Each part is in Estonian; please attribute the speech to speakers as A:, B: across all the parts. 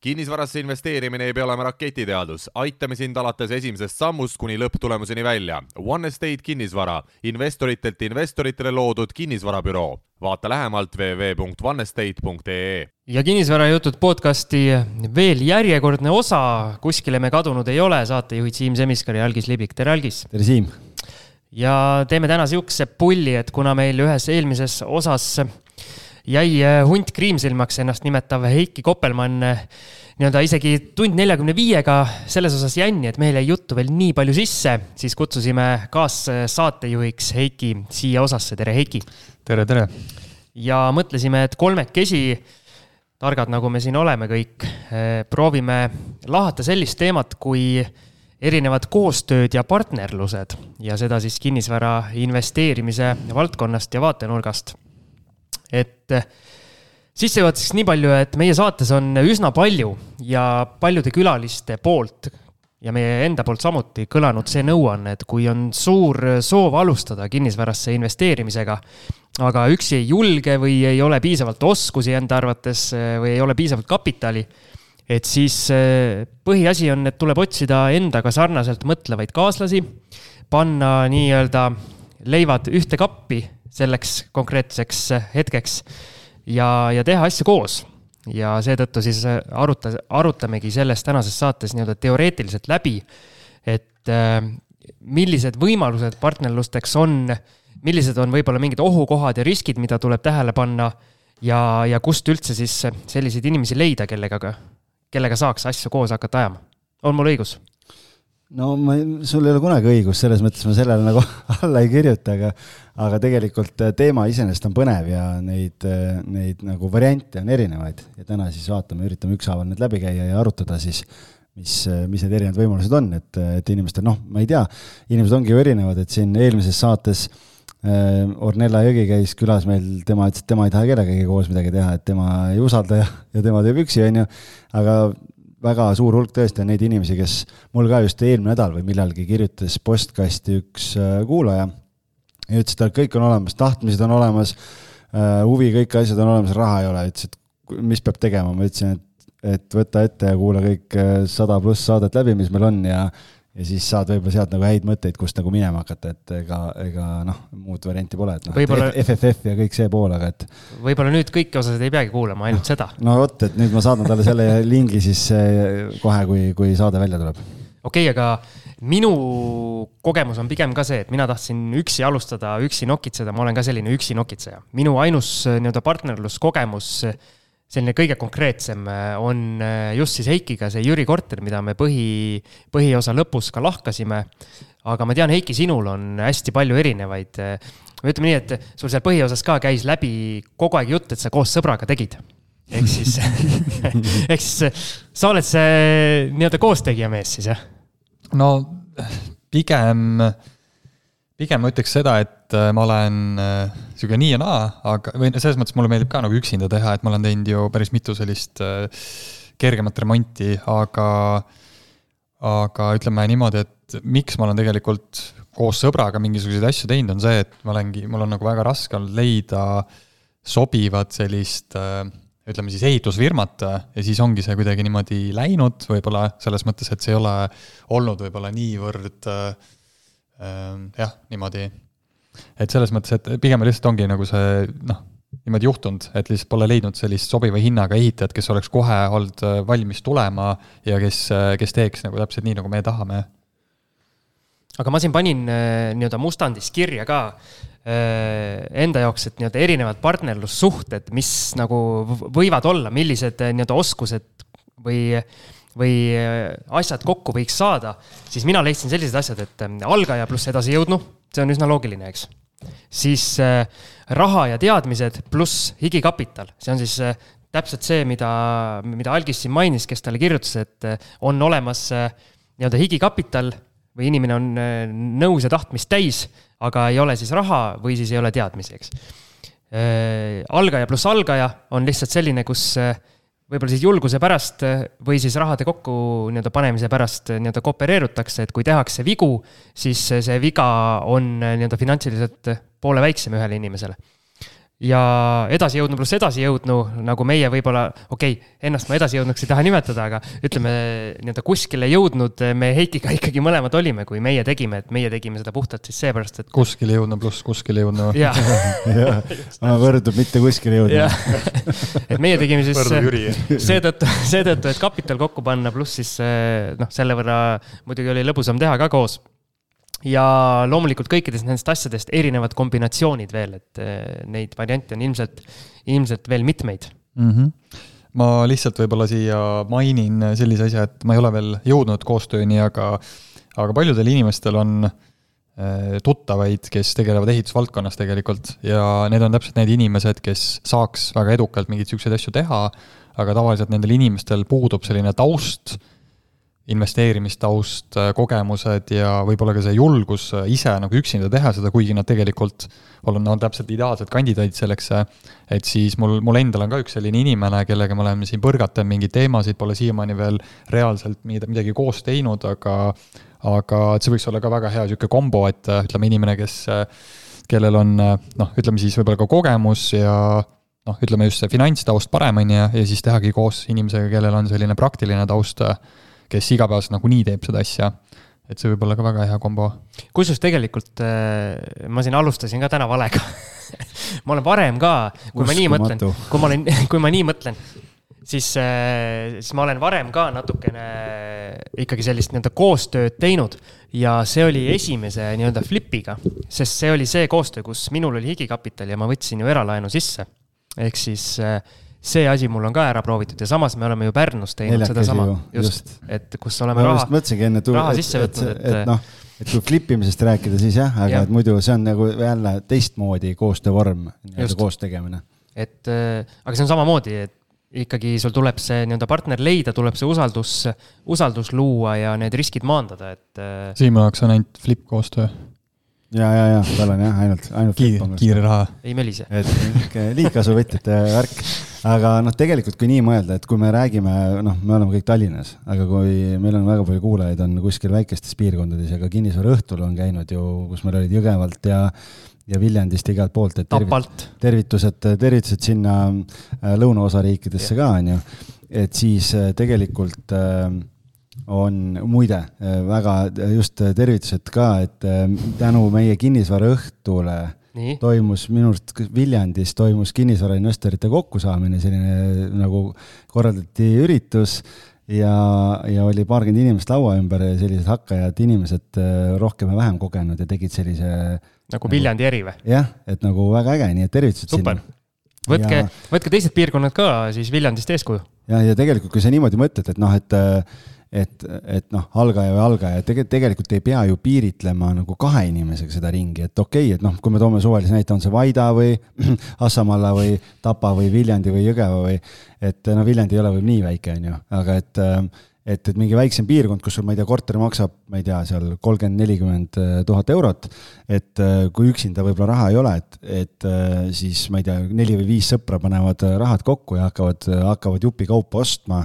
A: kinnisvarasse investeerimine ei pea olema raketiteadus, aitame sind alates esimesest sammust kuni lõpptulemuseni välja. One Estate kinnisvara, investoritelt investoritele loodud kinnisvarabüroo. vaata lähemalt www.onestate.ee.
B: ja kinnisvarajutud podcasti veel järjekordne osa, kuskile me kadunud ei ole, saatejuhid Siim Semiskar ja Algis Libik, tere Algis!
C: tere Siim!
B: ja teeme täna sihukese pulli, et kuna meil ühes eelmises osas jäi äh, hunt kriimsilmaks ennast nimetav Heiki Koppelmann äh, nii-öelda isegi tund neljakümne viiega selles osas jänni, et meil jäi juttu veel nii palju sisse, siis kutsusime kaassaatejuhiks Heiki siia osasse, tere Heiki!
D: tere, tere!
B: ja mõtlesime, et kolmekesi, targad nagu me siin oleme kõik, äh, proovime lahata sellist teemat kui erinevad koostööd ja partnerlused ja seda siis kinnisvara investeerimise valdkonnast ja vaatenurgast et eh, sissejuhatuseks nii palju, et meie saates on üsna palju ja paljude külaliste poolt ja meie enda poolt samuti kõlanud see nõuanne, et kui on suur soov alustada kinnisvarasse investeerimisega, aga üksi ei julge või ei ole piisavalt oskusi enda arvates eh, või ei ole piisavalt kapitali, et siis eh, põhiasi on, et tuleb otsida endaga sarnaselt mõtlevaid kaaslasi, panna nii-öelda leivad ühte kappi selleks konkreetseks hetkeks ja, ja teha asju koos. ja seetõttu siis aruta, arutamegi selles tänases saates nii-öelda teoreetiliselt läbi, et äh, millised võimalused partnerlusteks on, millised on võib-olla mingid ohukohad ja riskid, mida tuleb tähele panna ja, ja kust üldse siis selliseid inimesi leida, kellega, kellega saaks asju koos hakata ajama. on mul õigus?
C: No ma, sul ei ole kunagi õigus, selles mõttes ma sellele nagu alla ei kirjuta, aga, aga tegelikult äh, teema iseenesest on põnev ja neid, äh, neid nagu variante on erinevaid. Ja täna siis vaatame, üritame ükshaaval need läbi käia ja arutada siis, mis, äh, mis need erinevad võimalused on, et, et inimestel, noh, ma ei tea, inimesed ongi ju erinevad, et siin eelmises saates äh, Ornella Jõgi käis külas meil, tema ütles, et tema ei taha kellegagi koos midagi teha, et tema ei usalda ja, ja tema teeb üksi, on ju, aga väga suur hulk tõesti on neid inimesi, kes mul ka just eelmine nädal või millalgi kirjutas postkasti üks äh, kuulaja ja ütles, et kõik on olemas, tahtmised on olemas, äh, huvi, kõik asjad on olemas, raha ei ole, ütles, et mis peab tegema, ma ütlesin, et, et võta ette ja kuula kõik äh, sada pluss saadet läbi, mis meil on ja ja siis saad võib-olla sealt nagu häid mõtteid, kust nagu minema hakata, et ega, ega noh, muud varianti pole, et noh Võibolla..., FFF ja kõik see pool, aga et.
B: võib-olla nüüd kõiki osasid ei peagi kuulama, ainult seda.
C: no vot, et nüüd ma saadan talle selle lingi siis eh, kohe, kui, kui saade välja tuleb.
B: okei okay,, aga minu kogemus on pigem ka see, et mina tahtsin üksi alustada, üksi nokitseda, ma olen ka selline üksi nokitseja. minu ainus eh, nii-öelda partnerluskogemus selline kõige konkreetsem äh, on äh, just siis Heikiga see Jüri korter, mida me põhi, põhiosa lõpus ka lahkasime. aga ma tean, Heiki, sinul on hästi palju erinevaid, äh, ütleme nii, et sul seal põhiosas ka käis läbi kogu aeg jutt, et sa koos sõbraga tegid. ehk siis ehk siis sa oled see nii-öelda koostegija mees siis, jah?
D: no pigem pigem ma ütleks seda, et äh, ma olen äh, sihuke nii ja naa, aga, või selles mõttes mulle meeldib ka nagu üksinda teha, et ma olen teinud ju päris mitu sellist äh, kergemat remonti, aga, aga ütleme niimoodi, et miks ma olen tegelikult koos sõbraga mingisuguseid asju teinud, on see, et ma olengi, mul on nagu väga raske olnud leida sobivat sellist ütleme siis ehitusfirmat ja siis ongi see kuidagi niimoodi läinud, võib-olla selles mõttes, et see ei ole olnud võib-olla niivõrd äh, jah, niimoodi. et selles mõttes, et pigem lihtsalt ongi nagu see noh, niimoodi juhtunud, et lihtsalt pole leidnud sellist sobiva hinnaga ehitajat, kes oleks kohe olnud äh, valmis tulema ja kes, äh, kes teeks nagu täpselt nii, nagu me tahame.
B: aga ma siin panin äh, nii-öelda mustandis kirja ka enda jaoks, et nii-öelda erinevad partnerlussuhted, mis nagu võivad olla, millised nii-öelda oskused või või äh, asjad kokku võiks saada, siis mina leidsin sellised asjad, et äh, algaja pluss edasijõudnu, see on üsna loogiline, eks. siis äh, raha ja teadmised pluss higikapital, see on siis täpselt see, mida, mida Algis siin mainis, kes talle kirjutas, et on olemas nii-öelda higikapital või inimene on nõus ja tahtmist täis, aga ei ole siis raha või siis ei ole teadmisi, eks. algaja pluss algaja on lihtsalt selline, kus võib-olla siis julguse pärast eh, või siis rahade kokku nii-öelda panemise pärast eh, nii-öelda koopereerutakse, et kui tehakse vigu, siis see viga on eh, nii-öelda finantsiliselt poole väiksem ühele inimesele. Ja edasijõudnu pluss edasijõudnu, nagu meie võib-olla, okei okay,, ennast ma edasijõudnuks ei taha nimetada, aga ütleme nii-öelda kuskile jõudnud me Heikiga ikkagi mõlemad olime, kui meie tegime, et meie tegime seda puhtalt siis seepärast, et.
D: kuskile jõudnu pluss kuskile jõudnu.
B: jah
C: võrdub mitte kuskile jõudma.
B: et meie tegime siis seetõttu, seetõttu, et kapital kokku panna, pluss siis noh, selle võrra muidugi oli lõbusam teha ka koos ja loomulikult kõikidest nendest asjadest erinevad kombinatsioonid veel, et eh, neid variante on ilmselt, ilmselt veel mitmeid
D: mm. -hmm. ma lihtsalt võib-olla siia mainin sellise asja, et ma ei ole veel jõudnud koostööni, aga, aga paljudel inimestel on eh, tuttavaid, kes tegelevad ehitusvaldkonnas tegelikult ja need on täpselt need inimesed, kes saaks väga edukalt mingeid niisuguseid asju teha, aga tavaliselt nendel inimestel puudub selline taust investeerimistaust, äh, kogemused ja võib-olla ka see julgus äh, ise nagu üksinda teha seda, kuigi nad tegelikult on, on täpselt ideaalsed kandidaadid selleks, äh, et siis mul, mul endal on ka üks selline inimene, kellega me oleme siin põrgatanud mingeid teemasid, pole siiamaani veel reaalselt midagi koos teinud, aga aga et see võiks olla ka väga hea niisugune kombo, et ütleme, inimene, kes, kellel on noh, ütleme siis võib-olla ka kogemus ja noh, ütleme just see finantstaust parem, on ju, ja siis tehagi koos inimesega, kellel on selline praktiline taust kes igapäevaselt nagunii teeb seda asja. et see võib olla ka väga hea kombo.
B: kusjuures tegelikult äh, ma siin alustasin ka täna valega ma olen varem ka, kui Uskumatu. ma nii mõtlen, kui ma olen, kui ma nii mõtlen, siis, äh, siis ma olen varem ka natukene ikkagi sellist nii-öelda koostööd teinud ja see oli esimese nii-öelda flipiga, sest see oli see koostöö, kus minul oli higikapital ja ma võtsin ju eralaenu sisse. ehk siis äh, see asi mul on ka ära proovitud ja samas me oleme ju Pärnus teinud sedasama, just, just., et kus oleme
C: ma raha, raha sisse võtnud, et, et, et noh, et kui flip imisest rääkida, siis jah, aga ja. et muidu see on nagu jälle teistmoodi koostöövorm, nii-öelda koos tegemine.
B: et äh, aga see on samamoodi, et ikkagi sul tuleb see nii-öelda partner leida, tuleb see usaldus, usaldus luua ja need riskid maandada, et.
D: Äh, Siimu jaoks on ainult flip koostöö
C: ja, ja, ja tal on jah, ainult, ainult
D: kiire, kiire raha.
B: ei melise.
C: et niisugune liigkasuvõtjate värk. Aga noh, tegelikult kui nii mõelda, et kui me räägime, noh, me oleme kõik Tallinnas, aga kui meil on väga palju kuulajaid, on kuskil väikestes piirkondades ja ka Kinnisvara õhtul on käinud ju, kus meil olid Jõgevalt ja ja Viljandist ja igalt poolt, et tervit, tervitused, tervitused sinna äh, lõunaosariikidesse ka, on ju. et siis äh, tegelikult äh, on muide väga just tervitused ka, et tänu meie kinnisvaraõhtule Nii. toimus minu arust Viljandis toimus kinnisvarainvestorite kokkusaamine, selline nagu korraldati üritus ja, ja oli paarkümmend inimest laua ümber ja sellised hakkajad inimesed rohkem ja vähem kogenud ja tegid sellise.
B: nagu Viljandi eri või?
C: jah, et nagu väga äge, nii et tervitused
B: Super. sinna. võtke ja..., võtke teised piirkonnad ka siis Viljandist eeskuju.
C: ja, ja tegelikult, kui sa niimoodi mõtled, et noh, et et, et noh, algaja või algaja, tegelikult, tegelikult ei pea ju piiritlema nagu kahe inimesega seda ringi, et okei okay,, et noh, kui me toome suvalise näite, on see Vaida või Assamalla või Tapa või Viljandi või Jõgeva või et no Viljandi ei ole võib nii väike, on ju, aga et et, et mingi väiksem piirkond, kus sul, ma ei tea, korter maksab, ma ei tea, seal kolmkümmend, nelikümmend tuhat eurot, et kui üksinda võib-olla raha ei ole, et, et siis ma ei tea, neli või viis sõpra panevad rahad kokku ja hakkavad, hakkavad jupikaupa ostma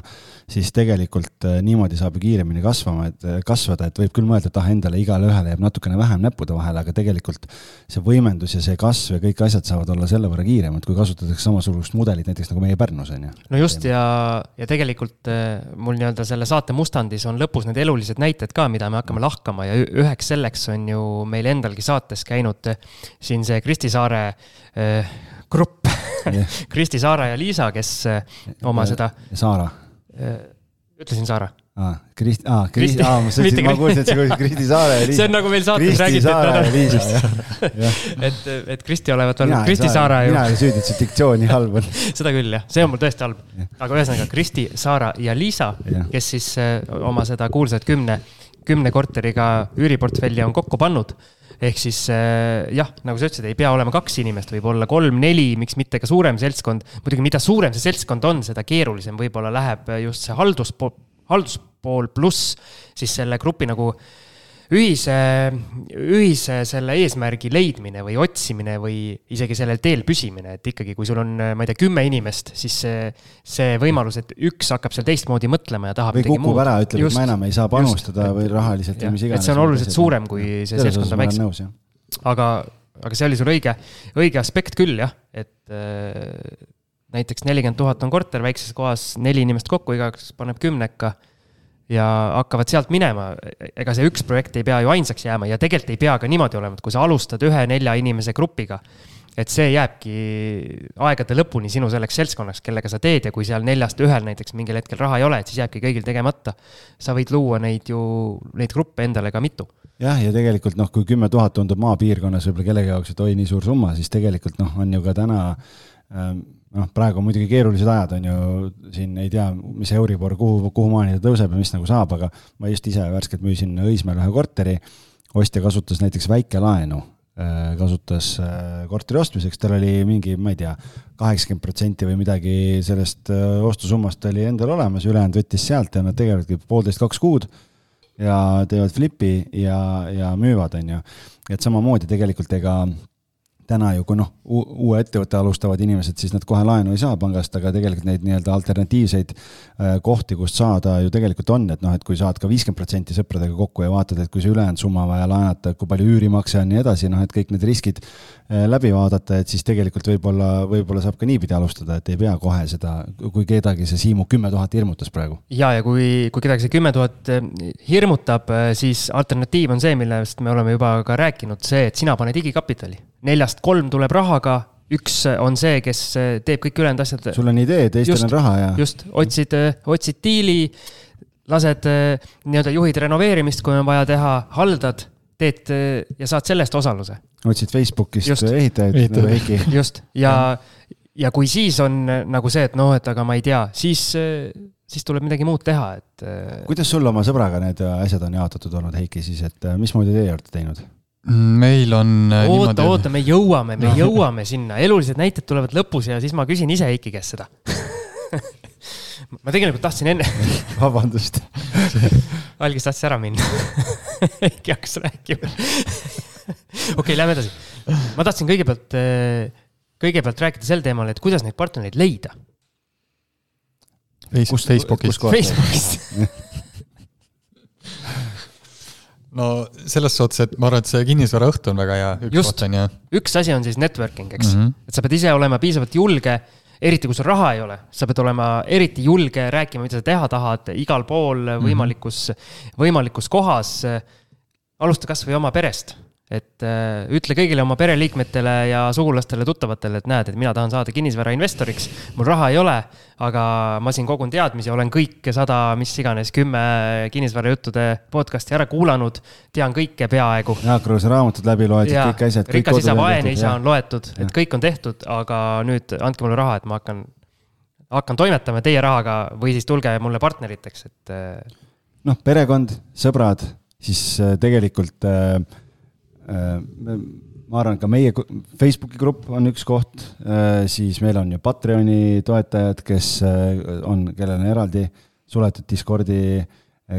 C: siis tegelikult äh, niimoodi saab ju kiiremini kasvama, et äh, kasvada, et võib küll mõelda, et ah, endale igale ühele jääb natukene vähem näppude vahele, aga tegelikult see võimendus ja see kasv ja kõik asjad saavad olla selle võrra kiiremad, kui kasutatakse samasugust mudelit näiteks nagu meie Pärnus on ju.
B: no just ja, ja tegelikult äh, mul nii-öelda selle saate mustandis on lõpus need elulised näited ka, mida me hakkame lahkama ja üheks selleks on ju meil endalgi saates käinud siin see Kristi Saare äh, grupp yeah. Kristi Saare ja Liisa, kes oma ja, seda.
C: Saara
B: Äh, ütlesin Saara
C: aa, Kristi, aa, Kristi, aa, ma mõtlesin, ma kuulsin, et see oli Kristi Saare ja Liisa.
B: see on nagu meil saates räägitud. et, et Kristi olevat olnud Kristi Saara
C: ju. mina ei süüdi, et see diktsioon nii halb on.
B: seda küll jah, see on mul tõesti halb. aga ühesõnaga Kristi, Saara ja Liisa, kes siis äh, oma seda kuulsat kümne, kümne korteriga üüriportfelli on kokku pannud ehk siis äh, jah, nagu sa ütlesid, ei pea olema kaks inimest, võib olla kolm-neli, miks mitte ka suurem seltskond. muidugi, mida suurem see seltskond on, seda keerulisem võib-olla läheb just see halduspool, halduspool pluss siis selle grupi nagu ühise, ühise selle eesmärgi leidmine või otsimine või isegi sellel teel püsimine, et ikkagi, kui sul on, ma ei tea, kümme inimest, siis see, see võimalus, et üks hakkab seal teistmoodi mõtlema ja tahab
C: või kukub ära, ütleb, et ma enam ei saa panustada just, või rahaliselt või mis iganes.
B: et see on oluliselt suurem, kui see seltskond on väiksem. aga aga see oli sul õige, õige aspekt küll jah, et näiteks nelikümmend tuhat on korter väikses kohas, neli inimest kokku, igaüks paneb kümneka ja hakkavad sealt minema. ega see üks projekt ei pea ju ainsaks jääma ja tegelikult ei pea ka niimoodi olema, et kui sa alustad ühe nelja inimese grupiga, et see jääbki aegade lõpuni sinu selleks seltskonnaks, kellega sa teed ja kui seal neljast ühel näiteks mingil hetkel raha ei ole, et siis jääbki kõigil tegemata. sa võid luua neid ju, neid gruppe endale ka mitu
C: jah, ja tegelikult noh, kui kümme tuhat tundub maapiirkonnas võib-olla kellegi jaoks, et oi, nii suur summa, siis tegelikult noh, on ju ka täna ähm, noh, praegu on muidugi keerulised ajad, on ju, siin ei tea, mis Euribor, kuhu, kuhumaani ta tõuseb ja mis nagu saab, aga ma just ise värskelt müüsin Õismäel ühe korteri, ostja kasutas näiteks väikelaenu Äh, kasutas äh, korteri ostmiseks, tal oli mingi, ma ei tea, kaheksakümmend protsenti või midagi sellest äh, ostusummast oli endal olemas, ülejäänud võttis sealt ja nad tegevadki poolteist, kaks kuud ja teevad flipi ja, ja müüvad, on ju. et samamoodi tegelikult ega täna ju, kui noh, uue ettevõtte alustavad inimesed, siis nad kohe laenu ei saa pangast, aga tegelikult neid nii-öelda alternatiivseid äh, kohti, kust saada ju tegelikult on, et noh, et kui saad ka viiskümmend protsenti sõpradega kokku ja vaatad, et kui see ülejäänud summa vaja laenata, kui palju üürimakse on ja nii edasi, noh, et kõik need riskid läbi vaadata, et siis tegelikult võib-olla, võib-olla saab ka niipidi alustada, et ei pea kohe seda, kui kedagi see Siimu kümme tuhat hirmutas praegu.
B: ja, ja kui, kui kedagi see kümme tuhat äh, hirmutab, siis alternatiiv on see, millest me oleme juba ka rääkinud, see, et sina paned digikapitali neljast kolm tuleb rahaga, üks on see, kes teeb kõik ülejäänud asjad.
C: sul on idee, teistel just, on raha ja.
B: just, otsid, otsid diili, lased nii-öelda juhid renoveerimist, kui on vaja teha, haldad, teed ja saad selle eest osaluse.
C: otsid Facebookist just, ehitajaid nagu Heiki.
B: just, ja, ja kui siis on nagu see, et noh, et aga ma ei tea, siis siis tuleb midagi muud teha, et.
C: kuidas sul oma sõbraga need asjad on jaotatud olnud, Heiki, siis, et mismoodi teie olete teinud?
D: meil on.
B: Äh, oota, oota, me jõuame, me jõuame sinna, elulised näited tulevad lõpus ja siis ma küsin ise Heiki käest seda ma tegelikult tahtsin enne
C: vabandust
B: algis tahtis ära minna Heiki hakkas rääkima okei lähme edasi. ma tahtsin kõigepealt, äh, kõigepealt rääkida sel teemal, et kuidas neid partnereid leida.
D: Facebookist.
B: Facebookist
D: no selles suhtes, et ma arvan, et see kinnisvaraõhtu on väga hea, üks
B: Just, üks asi on siis networking, eks mm, -hmm. et sa pead ise olema piisavalt julge, eriti kui sul raha ei ole, sa pead olema eriti julge rääkima, mida sa teha tahad, igal pool mhm. võimalikus mm, -hmm. võimalikus kohas. alusta kasvõi oma perest et äh, ütle kõigile oma pereliikmetele ja sugulastele, tuttavatele, et näed, et mina tahan saada kinnisvarainvestoriks. mul raha ei ole, aga ma siin kogun teadmisi, olen kõik sada, mis iganes, kümme kinnisvarajuttude podcast'i ära kuulanud. tean kõike peaaegu.
C: Jaak Kruuse raamatud läbi loetud, kõik asjad.
B: rikas isa, vaene isa on loetud, et kõik on tehtud, aga nüüd andke mulle raha, et ma hakkan, hakkan toimetama teie rahaga või siis tulge mulle partneriteks, et. Äh,
C: noh, perekond, sõbrad, siis äh, tegelikult Äh, ma arvan, ka meie Facebooki grupp on üks koht, äh, siis meil on ju Patreoni toetajad, kes äh, on, kellel on eraldi suletud Discordi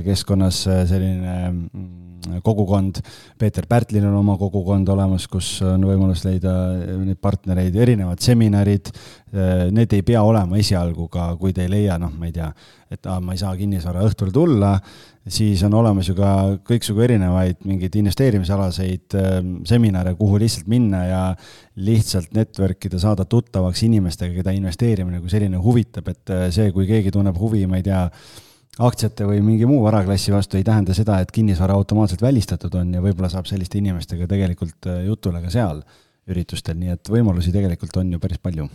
C: keskkonnas selline mm, kogukond. Peeter Pärtlil on oma kogukond olemas, kus on võimalus leida neid partnereid, erinevad seminarid. Need ei pea olema esialgu ka, kui te ei leia, noh, ma ei tea, et aa, ma ei saa kinnisvara õhtul tulla siis on olemas ju ka kõiksugu erinevaid mingeid investeerimisalaseid seminare, kuhu lihtsalt minna ja lihtsalt network ida, saada tuttavaks inimestega, keda investeerimine kui selline huvitab, et äh, see, kui keegi tunneb huvi, ma ei tea, aktsiate või mingi muu varaklassi vastu, ei tähenda seda, et kinnisvara automaatselt välistatud on ja võib-olla saab selliste inimestega tegelikult äh, jutule ka seal üritustel, nii et võimalusi tegelikult on ju päris palju.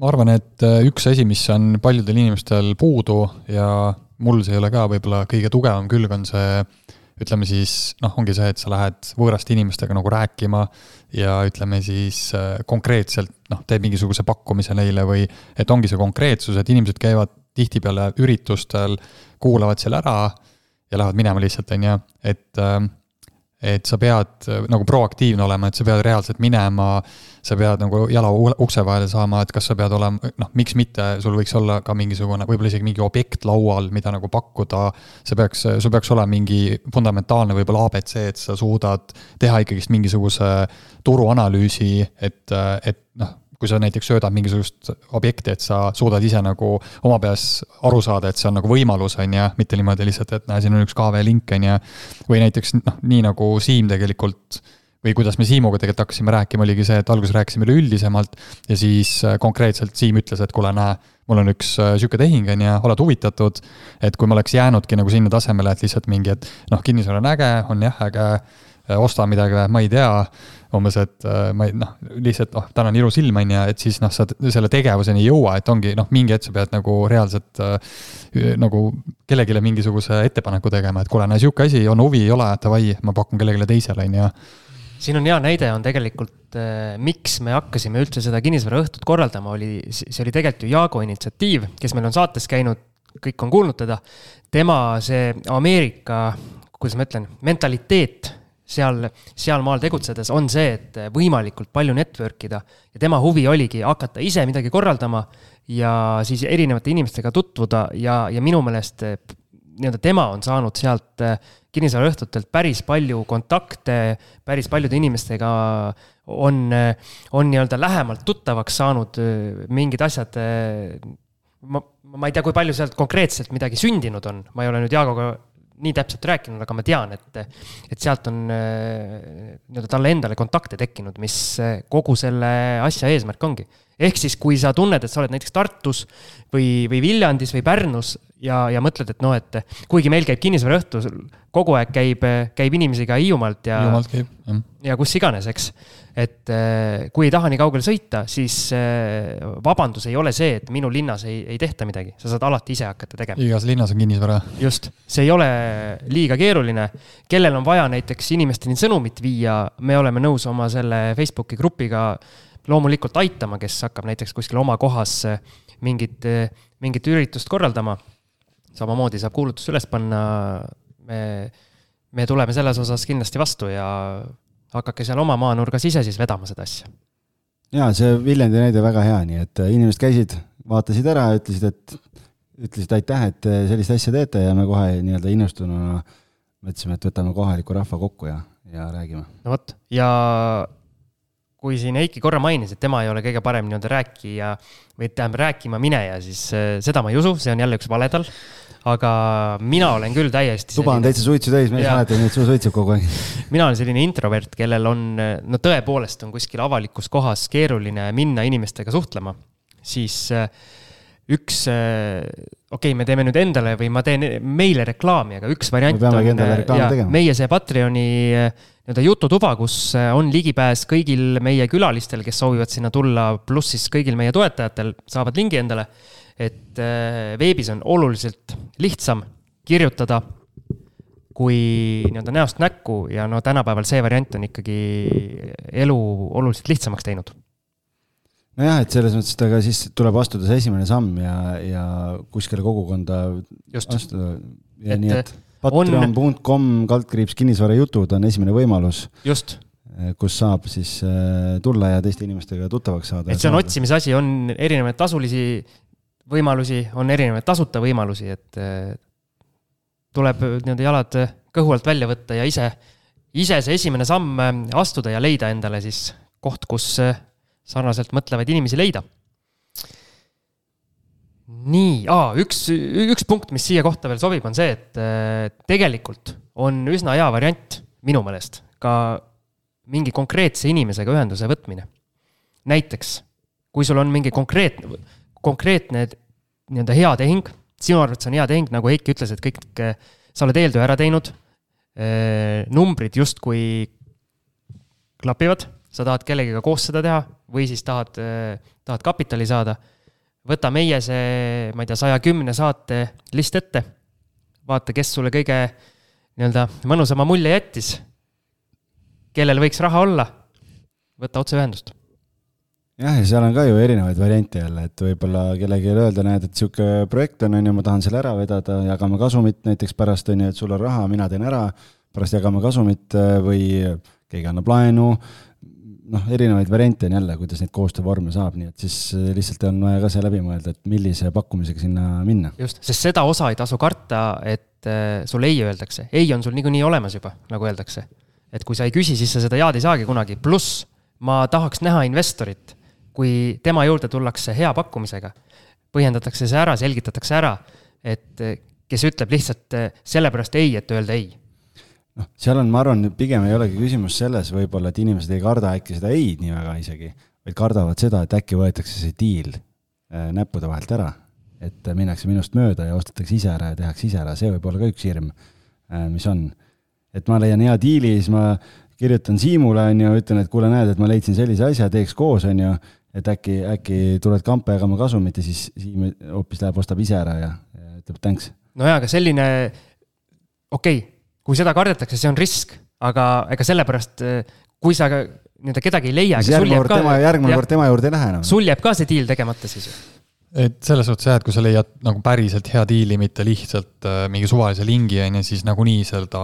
D: Ma arvan, et äh, üks asi, mis on paljudel inimestel puudu ja mul see ei ole ka võib-olla kõige tugevam külg, on see ütleme siis noh, ongi see, et sa lähed võõraste inimestega nagu rääkima ja ütleme siis äh, konkreetselt noh, teed mingisuguse pakkumise neile või et ongi see konkreetsus, et inimesed käivad tihtipeale üritustel, kuulavad seal ära ja lähevad minema lihtsalt, on ju, et äh, et sa pead äh, nagu proaktiivne olema, et sa pead reaalselt minema, sa pead nagu jala ukse vahele saama, et kas sa pead olema, noh, miks mitte, sul võiks olla ka mingisugune, võib-olla isegi mingi objekt laual, mida nagu pakkuda. see peaks, sul peaks olema mingi fundamentaalne võib-olla abc, et sa suudad teha ikkagist mingisuguse turuanalüüsi, et, et noh kui sa näiteks söödad mingisugust objekti, et sa suudad ise nagu oma peas aru saada, et see on nagu võimalus, on ju, mitte niimoodi lihtsalt, et näe, siin on üks KV link, on ju. või näiteks noh, nii nagu Siim tegelikult või kuidas me Siimuga tegelikult hakkasime rääkima, oligi see, et alguses rääkisime üleüldisemalt ja siis äh, konkreetselt Siim ütles, et kuule, näe, mul on üks äh, sihuke tehing, on ju, oled huvitatud. et kui ma oleks jäänudki nagu sinna tasemele, et lihtsalt mingi, et noh, kinnisvara on äge, on jah äge, osta midagi, ma ei tea umbes, et ma ei noh, lihtsalt noh, täna on ilus ilm, on ju, et siis noh, sa selle tegevuseni ei jõua, et ongi noh, mingi hetk sa pead nagu reaalselt äh, nagu kellelegi mingisuguse ettepaneku tegema, et kuule, näe sihuke asi, on huvi, ei ole, davai, ma pakun kellelegi teisele, on ju
B: siin on hea näide, on tegelikult äh,, miks me hakkasime üldse seda kinnisvaraõhtut korraldama, oli, see oli tegelikult ju Jaago initsiatiiv, kes meil on saates käinud, kõik on kuulnud teda. tema see Ameerika, kuidas ma ütlen, mentaliteet seal, sealmaal tegutsedes on see, et võimalikult palju network ida ja tema huvi oligi hakata ise midagi korraldama ja siis erinevate inimestega tutvuda ja, ja minu meelest nii-öelda tema on saanud sealt äh, kinnisvaraõhtutelt päris palju kontakte, päris paljude inimestega on, on nii-öelda lähemalt tuttavaks saanud mingid asjad. ma, ma ei tea, kui palju sealt konkreetselt midagi sündinud on, ma ei ole nüüd Jaagoga nii täpselt rääkinud, aga ma tean, et, et sealt on nii-öelda talle endale kontakte tekkinud, mis kogu selle asja eesmärk ongi ehk siis, kui sa tunned, et sa oled näiteks Tartus või, või Viljandis või Pärnus ja, ja mõtled, et noh, et kuigi meil käib kinnisvaraõhtu, kogu aeg käib, käib inimesi ka Hiiumaalt ja.
D: Hiiumaalt käib,
B: jah. ja kus iganes, eks. et eh, kui ei taha nii kaugele sõita, siis eh, vabandus ei ole see, et minu linnas ei, ei tehta midagi, sa saad alati ise hakata tegema.
D: igas linnas on kinnisvara.
B: just, see ei ole liiga keeruline. kellel on vaja näiteks inimesteni sõnumit viia, me oleme nõus oma selle Facebooki grupiga loomulikult aitama, kes hakkab näiteks kuskil oma kohas eh, mingit, mingit üritust korraldama samamoodi saab kuulutust üles panna. me, me tuleme selles osas kindlasti vastu ja hakake seal oma maanurgas ise siis vedama seda asja.
C: ja see Viljandi näide väga hea, nii et äh, inimesed käisid, vaatasid ära, ütlesid, et, ütlesid aitäh, et sellist asja teete ja me kohe nii-öelda innustununa mõtlesime, et võtame kohaliku rahva kokku ja, ja räägime.
B: no vot, ja kui siin Heiki korra mainis, et tema ei ole kõige parem nii-öelda rääkija või tähendab rääkima mineja, siis äh, seda ma ei usu, see on jälle üks vale tal aga mina olen küll täiesti.
C: tuba on täitsa suitsu täis, mees mäletab, nii et sul suitseb kogu aeg.
B: mina olen selline introvert, kellel on, no tõepoolest on kuskil avalikus kohas keeruline minna inimestega suhtlema, siis äh, üks, äh, okei okay,, me teeme nüüd endale või ma teen meile reklaami, aga üks variant
C: on, äh,
B: meie see Patreoni nii-öelda jututuba, kus on ligipääs kõigil meie külalistel, kes soovivad sinna tulla, pluss siis kõigil meie toetajatel saavad lingi endale et äh, veebis on oluliselt lihtsam kirjutada kui nii-öelda näost näkku ja no tänapäeval see variant on ikkagi elu oluliselt lihtsamaks teinud.
C: nojah, et selles mõttes, et aga siis tuleb astuda see esimene samm ja, ja kuskile kogukonda
B: Just.
C: astuda et et patreon.com kaldkriips kinnisvarajutud on esimene võimalus.
B: just
C: kus saab siis äh, tulla ja teiste inimestega tuttavaks saada.
B: et see on otsimise asi, on erinevaid tasulisi võimalusi, on erinevaid tasuta võimalusi, et eh, tuleb nii-öelda jalad kõhu alt välja võtta ja ise, ise see esimene samm eh, astuda ja leida endale siis koht, kus eh, sarnaselt mõtlevaid inimesi leida. Nii, üks, üks punkt, mis siia kohta veel sobib, on see, et tegelikult on üsna hea variant minu meelest ka mingi konkreetse inimesega ühenduse võtmine. näiteks, kui sul on mingi konkreetne konkreetne nii-öelda hea tehing, sinu arvates on hea tehing, nagu Heiki ütles, et kõik, sa oled eeltöö ära teinud, eh, numbrid justkui klapivad, sa tahad kellegiga koos seda teha või siis tahad, tahad kapitali saada, võta meie see, ma ei tea, saja kümne saate list ette, vaata, kes sulle kõige nii-öelda mõnusama mulje jättis, kellel võiks raha olla, võta otseühendust
C: jah, ja seal on ka ju erinevaid variante jälle, et võib-olla kellelegi öelda, näed, et sihuke projekt on, on ju, ma tahan selle ära vedada, jagame kasumit näiteks pärast, on ju, et sul on raha, mina teen ära, pärast jagame kasumit või keegi annab laenu, noh, erinevaid variante on jälle, kuidas neid koostöövorme saab, nii et siis äh, lihtsalt on vaja ka see läbi mõelda, et millise pakkumisega sinna minna.
B: just, sest seda osa ei tasu karta, et äh, sul ei öeldakse, ei on sul niikuinii olemas juba, nagu öeldakse. et kui sa ei küsi, siis sa seda jaad ei saagi kunagi, pluss ma tahaks näha investorit kui tema juurde tullakse hea pakkumisega, põhjendatakse see ära, selgitatakse ära, et kes ütleb lihtsalt sellepärast ei, et öelda ei.
C: Noh, seal on, ma arvan, pigem ei olegi küsimus selles võib-olla, et inimesed ei karda äkki seda ei-d nii väga isegi, vaid kardavad seda, et äkki võetakse see diil äh, näppude vahelt ära. et minnakse minust mööda ja ostetakse ise ära ja tehakse ise ära, see võib olla ka üks hirm, äh, mis on. et ma leian hea diili, siis ma kirjutan Siimule, on ju, ütlen, et kuule, näed, et ma leidsin sellise asja, teeks koos, on ju, et äkki, äkki tuled kampa jagama kasumit ja siis Siim hoopis läheb, ostab ise ära ja, ütleb thanks.
B: no jaa, aga selline, okei okay,, kui seda kardetakse, see on risk, aga ega sellepärast, kui sa nii-öelda kedagi ei leia.
C: järgmine kord tema, järgmine kord tema juurde ei lähe enam.
B: sul jääb ka see diil tegemata siis ju.
D: Et selles suhtes jah, et kui sa leiad nagu päriselt hea diili, mitte lihtsalt äh, mingi suvalise lingi, on ju, siis nagunii seda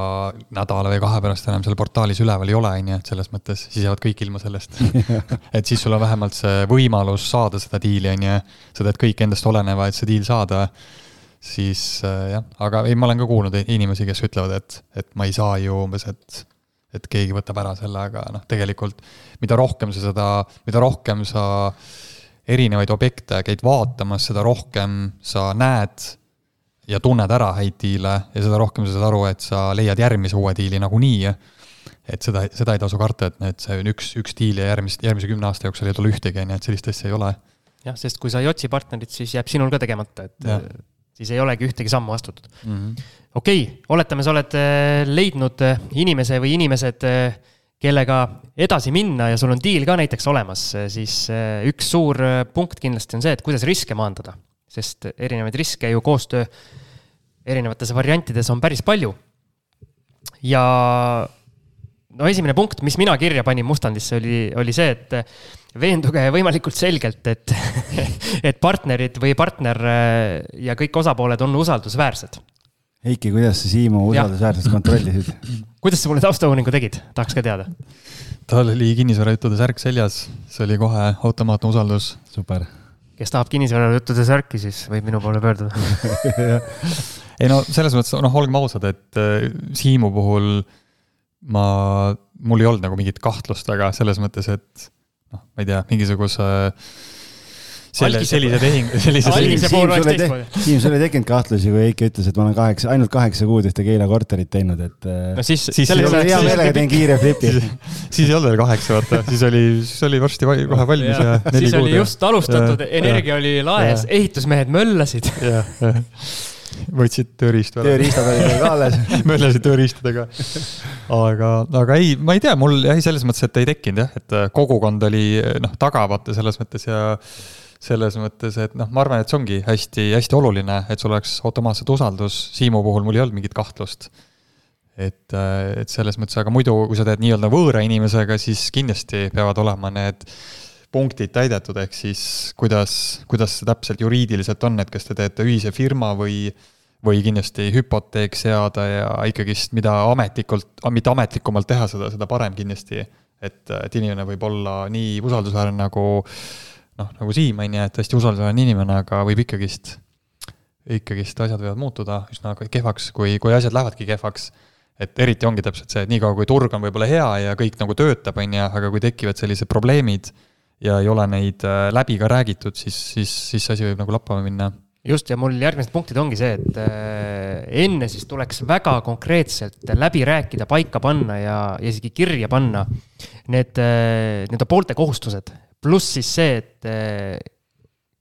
D: nädala või kahe pärast enam seal portaalis üleval ei ole, on ju, et selles mõttes siis jäävad kõik ilma sellest. Et siis sul on vähemalt see võimalus saada seda diili, on ju, sa teed kõik endast oleneva, et see diil saada siis äh, jah, aga ei, ma olen ka kuulnud inimesi, kes ütlevad, et, et ma ei saa ju umbes, et, et keegi võtab ära selle, aga noh, tegelikult mida rohkem sa seda, mida rohkem sa erinevaid objekte käid vaatamas, seda rohkem sa näed ja tunned ära häid diile ja seda rohkem sa saad aru, et sa leiad järgmise uue diili nagunii. et seda, seda ei tasu karta, et need, see on üks, üks diil ja järgmist, järgmise kümne aasta jooksul ei tule ühtegi, on ju, et sellist asja ei ole.
B: jah, sest kui sa ei otsi partnerit, siis jääb sinul ka tegemata, et ja siis ei olegi ühtegi sammu astutud mm -hmm.. okei okay,, oletame, sa oled äh, leidnud äh, inimese või inimesed, äh, kellega edasi minna ja sul on diil ka näiteks olemas, siis üks suur punkt kindlasti on see, et kuidas riske maandada. sest erinevaid riske ju koostöö erinevates variantides on päris palju. ja no esimene punkt, mis mina kirja panin mustandisse, oli, oli see, et veenduge võimalikult selgelt, et, et partnerid või partner äh, ja kõik osapooled on usaldusväärsed.
C: Heiki, kuidas sa Siimu usaldusväärsust kontrollisid?
B: kuidas sa mulle taustauuringu tegid, tahaks ka teada.
D: tal oli kinnisvarajuttude särk seljas, see oli kohe automaatne usaldus.
C: super.
B: kes tahab kinnisvarajuttude särki, siis võib minu poole pöörduda
D: ei no selles mõttes, noh, olgem ausad, et äh, Siimu puhul ma, mul ei olnud nagu mingit kahtlust väga selles mõttes, et noh, ma ei tea, mingisuguse selle, sellise tehing, sellise
C: Siim, sul ei tekkinud kahtlusi, kui Heiki ütles, et ma olen kaheksa, ainult kaheksa kuud ühte Keila korterit teinud, et.
B: Äh, no siis,
C: siis selle hea meelega teen kiire flipi.
D: siis ei olnud veel kaheksa, vaata, siis oli, siis oli varsti kohe valmis ja,
B: ja neli kuud. siis oli just alustatud, energia oli laes, ehitusmehed möllasid.
D: jah, jah võtsid tööriistu
C: ära. tööriistad olid veel ka alles
D: möödasid tööriistadega. aga, aga ei, ma ei tea, mul jah, selles mõttes, et ei tekkinud jah, et äh, kogukond oli noh, taga vaata selles mõttes ja selles mõttes, et noh, ma arvan, et see ongi hästi-hästi oluline, et sul oleks automaatselt usaldus, Siimu puhul mul ei olnud mingit kahtlust. et, äh, et selles mõttes, aga muidu, kui sa teed nii-öelda võõra inimesega, siis kindlasti peavad olema need punktid täidetud, ehk siis kuidas, kuidas see täpselt juriidiliselt on, et kas te teete ühise firma või või kindlasti hüpoteek seada ja ikkagist, mida ametlikult, mitte ametlikumalt teha seda, seda parem kindlasti. et, et inimene võib olla nii usaldusväärne nagu noh, nagu Siim, on ju, et hästi usaldusväärne inimene, aga võib ikkagist, ikkagist asjad võivad muutuda üsna kehvaks, kui, kui asjad lähevadki kehvaks et eriti ongi täpselt see, et niikaua, kui turg on võib-olla hea ja kõik nagu töötab, on ju, aga kui tekivad sellised probleemid ja ei ole neid äh, läbi ka räägitud, siis, siis, siis see asi võib nagu lappama minna
B: just, ja mul järgmised punktid ongi see, et äh, enne siis tuleks väga konkreetselt läbi rääkida, paika panna ja, ja isegi kirja panna need äh, nii-öelda poolte kohustused. pluss siis see, et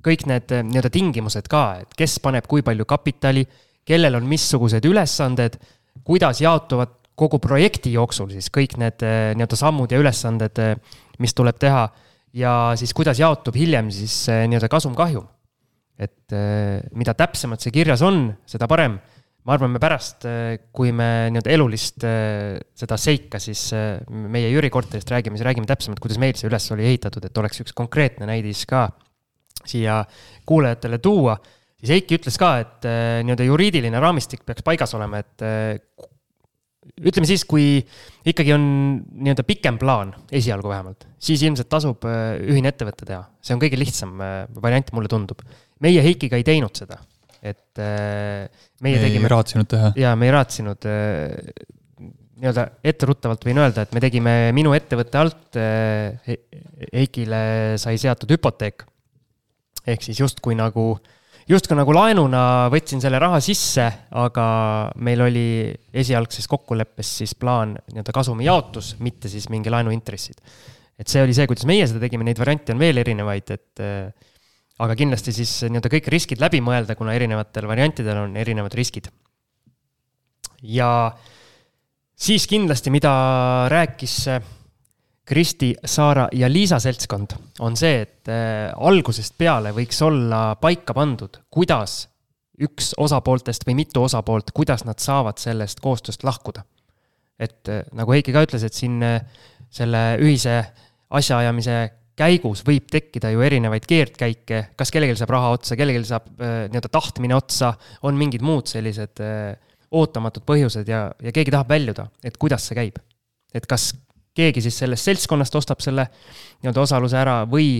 B: kõik need nii-öelda tingimused ka, et kes paneb kui palju kapitali, kellel on missugused ülesanded, kuidas jaotuvad kogu projekti jooksul siis kõik need nii-öelda sammud ja ülesanded, mis tuleb teha ja siis kuidas jaotub hiljem siis nii-öelda kasum-kahjum. et äh, mida täpsemalt see kirjas on, seda parem. ma arvan, me pärast, äh, kui me nii-öelda elulist seda seika siis meie Jüri korterist räägime, siis räägime täpsemalt, kuidas meil see üles oli ehitatud, et oleks üks konkreetne näidis ka siia kuulajatele tuua siis Heiki ütles ka, et nii-öelda juriidiline raamistik peaks paigas olema, et ütleme siis, kui ikkagi on nii-öelda pikem plaan, esialgu vähemalt, siis ilmselt tasub äh, ühine ettevõte teha. see on kõige lihtsam äh, variant, mulle tundub. meie Heikiga ei teinud seda, et äh, meie
D: me
B: tegime.
D: ei raatsinud teha.
B: jaa, me ei raatsinud nii-öelda etteruttavalt võin öelda, et me tegime minu ettevõtte alt, Heikile sai seatud hüpoteek. ehk siis justkui nagu justkui nagu laenuna võtsin selle raha sisse, aga meil oli esialgses kokkuleppes siis plaan nii-öelda kasumi jaotus, mitte siis mingi laenuintressid. et see oli see, kuidas meie seda tegime, neid variante on veel erinevaid, et äh, aga kindlasti siis nii-öelda kõik riskid läbi mõelda, kuna erinevatel variantidel on erinevad riskid. ja siis kindlasti, mida rääkis Kristi, Saara ja Liisa seltskond, on see, et äh, algusest peale võiks olla paika pandud, kuidas üks osapooltest või mitu osapoolt, kuidas nad saavad sellest koostööst lahkuda. et äh, nagu Heiki ka ütles, et siin äh, selle ühise asjaajamise käigus võib tekkida ju erinevaid keerdkäike, kas kellelgi saab raha otsa, kellelgi saab nii-öelda tahtmine otsa, on mingid muud sellised ootamatud põhjused ja, ja keegi tahab väljuda, et kuidas see käib. et kas keegi siis sellest seltskonnast ostab selle nii-öelda osaluse ära või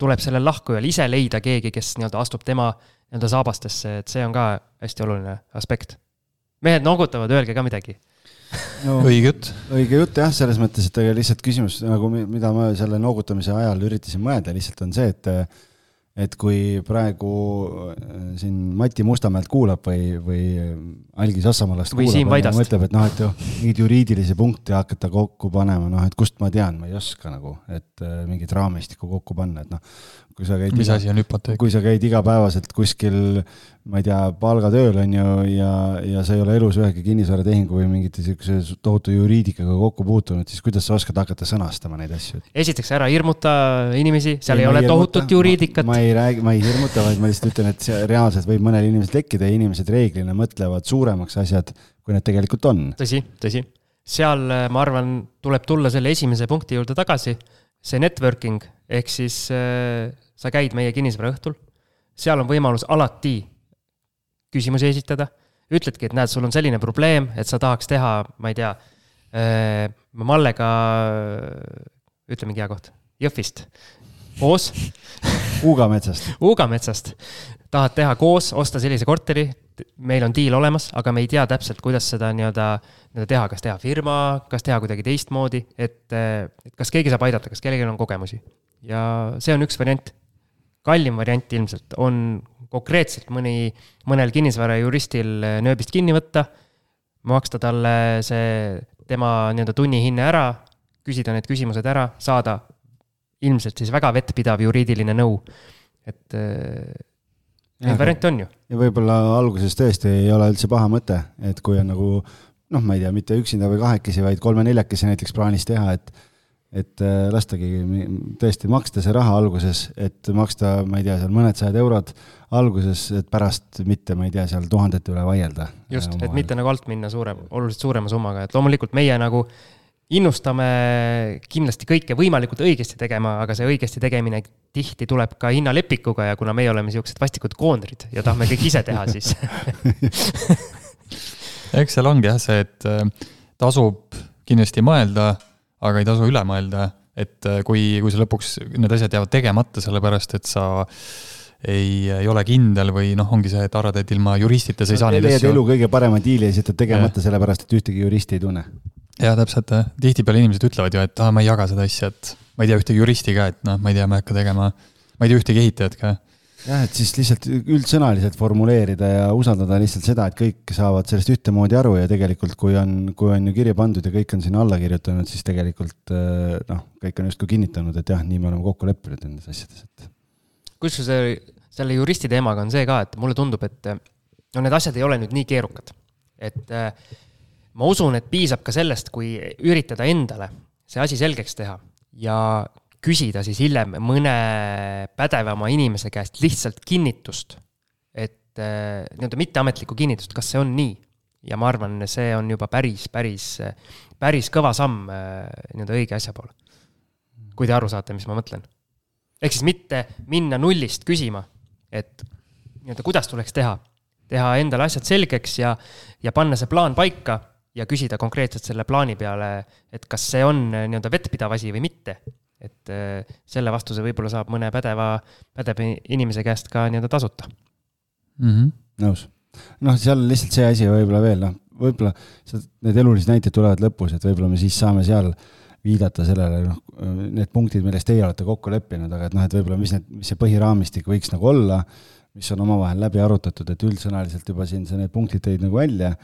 B: tuleb sellel lahkujal ise leida keegi, kes nii-öelda astub tema nii-öelda saabastesse, et see on ka hästi oluline aspekt. mehed noogutavad, öelge ka midagi
D: no,. õige jutt.
C: õige jutt jah, selles mõttes, et lihtsalt küsimus nagu, mida ma selle noogutamise ajal üritasin mõelda, lihtsalt on see, et et kui praegu äh, siin Mati Mustamäelt kuulab või, või Algis Assamaalast kuulab ja mõtleb, et noh, et ju mingeid juriidilisi punkte hakata kokku panema, noh, et kust ma tean, ma ei oska nagu, et äh, mingit raamistikku kokku panna, et noh, kui sa käid
D: mis asi on hüpoteek?
C: kui sa käid igapäevaselt kuskil, ma ei tea, palgatööl on ju, ja, ja sa ei ole elus ühegi kinnisvaratehingu või mingite niisuguse tohutu juriidikaga kokku puutunud, siis kuidas sa oskad hakata sõnastama neid asju?
B: esiteks ära hirmuta inimesi, seal ei, ei ole tohutut juriidikat.
C: ma ei räägi, ma ei hirmuta, vaid ma lihtsalt ütlen, et see reaalselt võib mõnel inimesel tekkida ja inimesed reeglina mõtlevad suuremaks asjad, kui need tegelikult on.
B: tõsi, tõsi. seal, ma arvan, tuleb tulla selle esimese punkti juurde tagasi, see networking ehk siis äh, sa käid meie kinnisvaraõhtul, seal on võimalus alati küsimusi esitada, ütledki, et näed, sul on selline probleem, et sa tahaks teha, ma ei tea, äh, Mallega, ütle mingi hea koht, Jõhvist, koos.
C: Uugametsast
B: Uugametsast. tahad teha koos, osta sellise korteri, meil on diil olemas, aga me ei tea täpselt, kuidas seda nii-öelda, nii-öelda teha, kas teha firma, kas teha kuidagi teistmoodi, et, et kas keegi saab aidata, kas kellelgi on kogemusi. ja see on üks variant kallim variant ilmselt on konkreetselt mõni, mõnel kinnisvarajuristil nööbist kinni võtta, maksta talle see tema nii-öelda tunnihinne ära, küsida need küsimused ära, saada ilmselt siis väga vettpidav juriidiline nõu. et neid variante on ju.
C: ja võib-olla alguses tõesti ei ole üldse paha mõte, et kui on nagu noh, ma ei tea, mitte üksinda või kahekesi, vaid kolme-neljakesi näiteks plaanis teha, et et äh, lastagi tõesti maksta see raha alguses, et maksta, ma ei tea, seal mõned sajad eurod alguses, et pärast mitte, ma ei tea, seal tuhandete üle vaielda.
B: just, et mitte nagu alt minna suurem, oluliselt suurema summaga, et loomulikult meie nagu innustame kindlasti kõike võimalikult õigesti tegema, aga see õigesti tegemine tihti tuleb ka hinnalepikuga ja kuna meie oleme niisugused vastikud koondrid ja tahame kõik ise teha, siis
D: eks seal ongi jah see, et äh, tasub kindlasti mõelda aga ei tasu üle mõelda, et äh, kui, kui sa lõpuks need asjad jäävad tegemata, sellepärast et sa ei, ei ole kindel või noh, ongi see, et arvad, et ilma juristita sa ei saa
C: neid asju. elu kõige parema diili ja siis jätad tegemata sellepärast, et ühtegi juristi ei tunne.
D: jaa, täpselt, tihtipeale inimesed ütlevad ju, et aa ah,, ma ei jaga seda asja, et ma ei tea ühtegi juristi ka, et noh, ma ei tea, ma ei hakka tegema, ma ei tea ühtegi ehitajat ka
C: jah, et siis lihtsalt üldsõnaliselt formuleerida ja usaldada lihtsalt seda, et kõik saavad sellest ühtemoodi aru ja tegelikult, kui on, kui on ju kirja pandud ja kõik on sinna alla kirjutanud, siis tegelikult eh, noh, kõik on justkui kinnitanud, et jah, nii me oleme kokku leppinud nendes asjades, et.
B: kusjuures selle juristi teemaga on see ka, et mulle tundub, et no need asjad ei ole nüüd nii keerukad. et eh, ma usun, et piisab ka sellest, kui üritada endale see asi selgeks teha ja küsida siis hiljem mõne pädevama inimese käest lihtsalt kinnitust, et äh, nii-öelda mitteametlikku kinnitust, kas see on nii. ja ma arvan, see on juba päris, päris, päris kõva samm äh, nii-öelda õige asja poole. kui te aru saate, mis ma mõtlen. ehk siis mitte minna nullist küsima, et nii-öelda kuidas tuleks teha, teha endale asjad selgeks ja, ja panna see plaan paika ja küsida konkreetselt selle plaani peale, et kas see on nii-öelda vettpidav asi või mitte et äh, selle vastuse võib-olla saab mõne pädeva, pädeva inimese käest ka nii-öelda tasuta
C: mm. -hmm. nõus. noh, seal lihtsalt see asi võib-olla veel, noh, võib-olla need elulised näited tulevad lõpus, et võib-olla me siis saame seal viidata sellele, noh, need punktid, milles teie olete kokku leppinud, aga et noh, et võib-olla mis need, mis see põhiraamistik võiks nagu olla, mis on omavahel läbi arutatud, et üldsõnaliselt juba siin sa need punktid tõid nagu välja,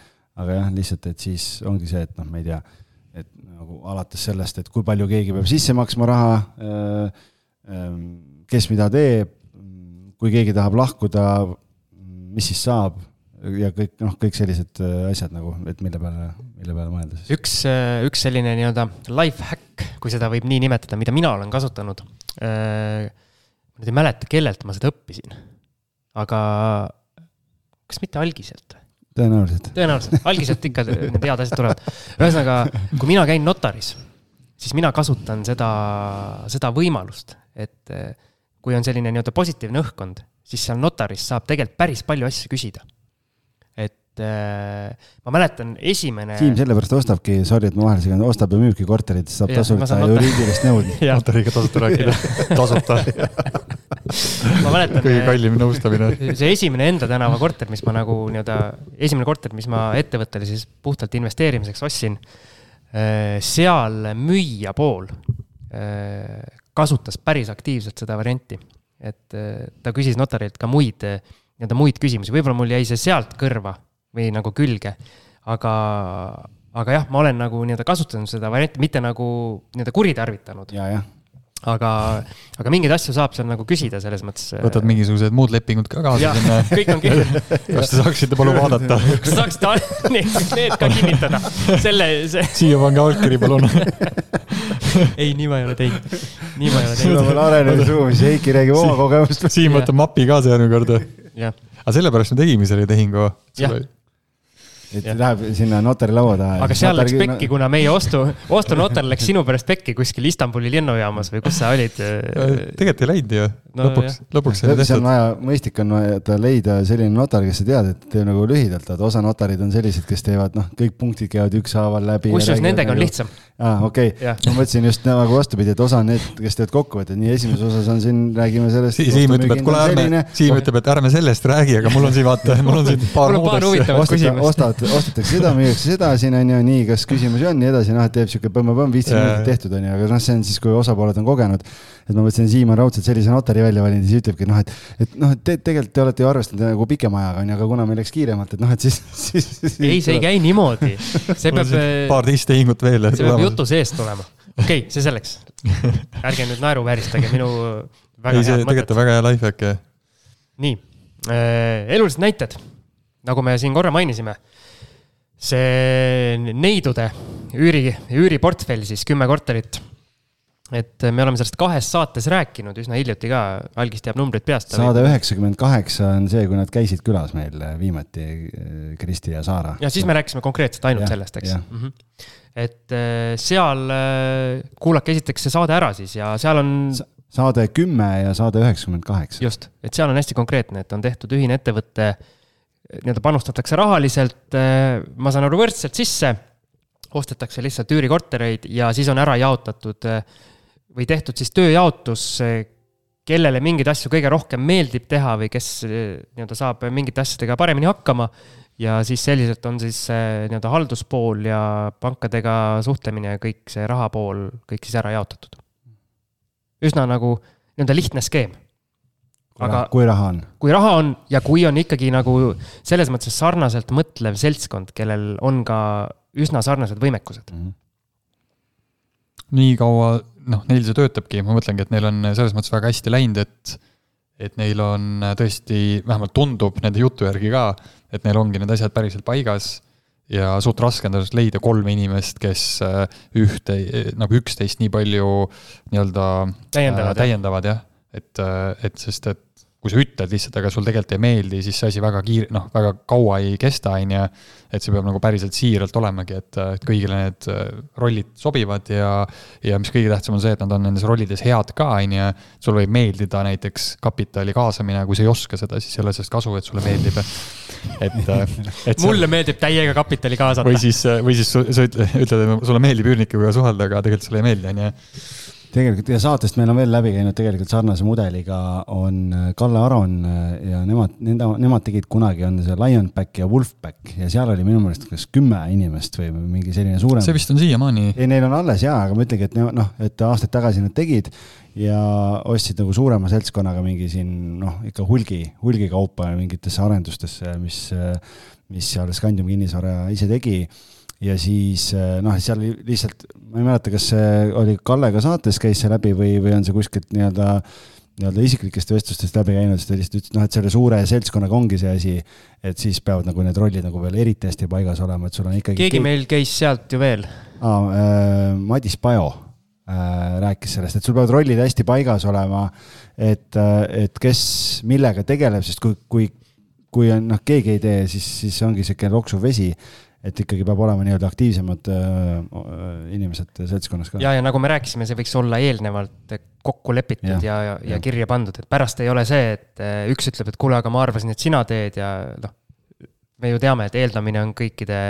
C: aga jah, lihtsalt, et siis ongi see, et noh, ma ei tea, et nagu alates sellest, et kui palju keegi peab sisse maksma raha, kes mida teeb, kui keegi tahab lahkuda, mis siis saab ja kõik noh, kõik sellised asjad nagu, et mille peale, mille peale mõelda siis.
B: üks, üks selline nii-öelda life hack, kui seda võib nii nimetada, mida mina olen kasutanud. ma nüüd ei mäleta, kellelt ma seda õppisin aga kas mitte algiselt?
C: Tõenäoliselt.
B: tõenäoliselt, algiselt ikka need head asjad tulevad. ühesõnaga, kui mina käin notaris, siis mina kasutan seda, seda võimalust, et eh, kui on selline nii-öelda positiivne õhkkond, siis seal notaris saab tegelikult päris palju asju küsida. Et eh, ma mäletan, esimene.
C: Siim sellepärast ostabki, sorry, et ma vahele segan, ostab ja müübki korterid, saab tasuta juriidilist nõu.
D: notariga tasuta rääkida, tasuta
B: ma mäletan.
D: kõige kallim nõustamine.
B: see esimene enda tänava korter, mis ma nagu nii-öelda, esimene korter, mis ma ettevõttele siis puhtalt investeerimiseks ostsin. Eh, seal müüja pool kasutas päris aktiivselt seda varianti, et ta küsis notarilt ka muid, nii-öelda muid küsimusi, võib-olla mul jäi see sealt kõrva või nagu külge, aga, aga jah, ma olen nagu nii-öelda kasutanud seda varianti, mitte nagu nii-öelda kuritarvitanud. aga, aga mingeid asju saab seal nagu küsida selles mõttes.
D: Äh, võtad mingisugused muud lepingud ka kaasa
B: sinna? kõik on kirjas.
D: kas te saaksite palun vaadata?
B: kas te saaksite need, need ka kinnitada? selle, see.
D: siia pange allkiri, palun
B: ei, nii ma ei ole teinud. nii ma ei ole teinud.
C: sul on veel arenenud suu, siis Heiki räägib oma kogemust.
D: Siim võtab mapi kaasa järgmine kord. aga sellepärast me tegime selle tehingu.
B: jah
C: et ja. läheb sinna notari laua taha.
B: aga seal läks pekki, kuna meie ostu, ostunotar läks sinu pärast pekki kuskil Istanbuli lennujaamas või kus sa olid?
D: tegelikult ei läinud ju no,, lõpuks, lõpuks
C: sai tehtud. see on vaja, mõistlik on vaja leida selline notar, kes sa tead, et teeb nagu lühidalt, vaata osa notarid on sellised, kes teevad noh, kõik punktid käivad ükshaaval läbi.
B: kusjuures nendega on nagu... lihtsam.
C: aa, okei okay., ma mõtlesin just nagu vastupidi, et osa on need, kes teevad kokkuvõtted, nii esimeses osas on siin, räägime sellest.
D: Siim ütleb, et kuule, ärme, Siim ütleb, et ärme sellest räägi, aga mul on siin vaata, mul on siin paar muud
C: asja. ostad, ostetakse seda, müüakse seda siin on ju, nii, kas küsimusi on, nii edasi, noh, et teeb sihuke põmm-põmm, viisteist minutit tehtud on ju, aga noh, see on siis, kui osapooled on kogenud. Et ma mõtlesin, Siim on raudselt sellise notari välja valinud ja siis ütlebki noh, et, et noh, et te tegelikult te olete ju arvestanud nagu pikema ajaga on ju, aga kuna meil läks kiiremalt, et noh, et siis, siis,
B: siis. ei, see ei käi niimoodi. see peab.
D: paar teist tehingut veel.
B: see peab jutu seest tulema. okei okay,, see selleks. ärge nüüd naeruvääristage minu
D: väga ei, see tegelikult on väga hea life hack, jah.
B: nii äh,, elulised näited, nagu me siin korra mainisime see neidude üüri, üüriportfell siis kümme korterit. Et me oleme sellest kahes saates rääkinud üsna hiljuti ka, algis teab numbrid peast.
C: saade üheksakümmend kaheksa on see, kui nad käisid külas meil viimati, Kristi ja Saara.
B: ja siis me rääkisime konkreetselt ainult ja, sellest, eks. Mm -hmm. et äh, seal äh, kuulake esiteks see saade ära siis ja seal on
C: saade kümme ja saade üheksakümmend kaheksa.
B: just, et seal on hästi konkreetne, et on tehtud ühine ettevõte nii-öelda panustatakse rahaliselt, eh, ma saan aru, võrdselt sisse, ostetakse lihtsalt üürikortereid ja siis on ära jaotatud eh, või tehtud siis tööjaotus, eh, kellele mingeid asju kõige rohkem meeldib teha või kes nii-öelda saab mingite asjadega paremini hakkama. ja siis selliselt on siis nii-öelda halduspool ja pankadega suhtlemine ja kõik see rahapool, kõik siis ära jaotatud. üsna nagu nii-öelda lihtne skeem
C: aga kui raha on?
B: kui raha on ja kui on ikkagi nagu selles mõttes sarnaselt mõtlev seltskond, kellel on ka üsna sarnased võimekused mm. -hmm.
D: nii kaua, noh, neil see töötabki, ma mõtlengi, et neil on selles mõttes väga hästi läinud, et et neil on tõesti, vähemalt tundub nende jutu järgi ka, et neil ongi need asjad päriselt paigas ja suht raske on tõenäoliselt leida kolme inimest, kes äh, ühte, nagu üksteist nii palju nii-öelda
B: täiendavad,
D: äh, täiendavad jah, et, et sest, et kui sa ütled lihtsalt, aga sul tegelikult ei meeldi, siis see asi väga kiir-, noh, väga kaua ei kesta, on ju. et see peab nagu päriselt siiralt olemagi, et, et kõigile need äh, rollid sobivad ja, ja mis kõige tähtsam on see, et nad on nendes rollides head ka, on ju. sul võib meeldida näiteks kapitali kaasamine, kui sa ei oska seda, siis ei ole sellest kasu, et sulle meeldib. et, äh, et.
B: mulle meeldib täiega kapitali kaasata.
D: või siis, või siis sa ütled, et sulle meeldib üürnikuga suhelda, aga tegelikult sulle ei meeldi, on ju
C: tegelikult ja saatest meil on veel läbi käinud tegelikult sarnase mudeliga on äh, Kalle Aron äh, ja nemad, nende, nemad tegid kunagi, on see Lionback ja Wolfback ja seal oli minu meelest kas kümme inimest või mingi selline suurem.
D: see vist on siiamaani.
C: ei, neil on alles jaa, aga ma ütlengi, et noh, et aastaid tagasi nad tegid ja ostsid nagu suurema seltskonnaga mingi siin noh, ikka hulgi, hulgikaupa mingitesse arendustesse, mis, mis seal Scandium kinnisvara ise tegi ja siis eh, noh, seal lihtsalt, ma ei mäleta, kas see oli Kallega saates käis see läbi või, või on see kuskilt nii-öelda nii-öelda isiklikest vestlustest läbi käinud, siis ta lihtsalt ütles, noh, et selle suure seltskonnaga ongi see asi, et siis peavad nagu need rollid nagu veel eriti hästi paigas olema, et sul on ikkagi
B: keegi meil käis sealt ju veel.
C: Aa äh,, Madis Pajo äh, rääkis sellest, et sul peavad rollid hästi paigas olema, et äh,, et kes millega tegeleb, sest kui, kui kui on noh, keegi ei tee, siis, siis ongi sihuke loksuv vesi et ikkagi peab olema nii-öelda aktiivsemad äh, inimesed seltskonnas ka.
B: ja, ja nagu me rääkisime, see võiks olla eelnevalt kokku lepitud ja, ja, ja, ja kirja pandud, et pärast ei ole see, et äh, üks ütleb, et kuule, aga ma arvasin, et sina teed ja noh, me ju teame, et eeldamine on kõikide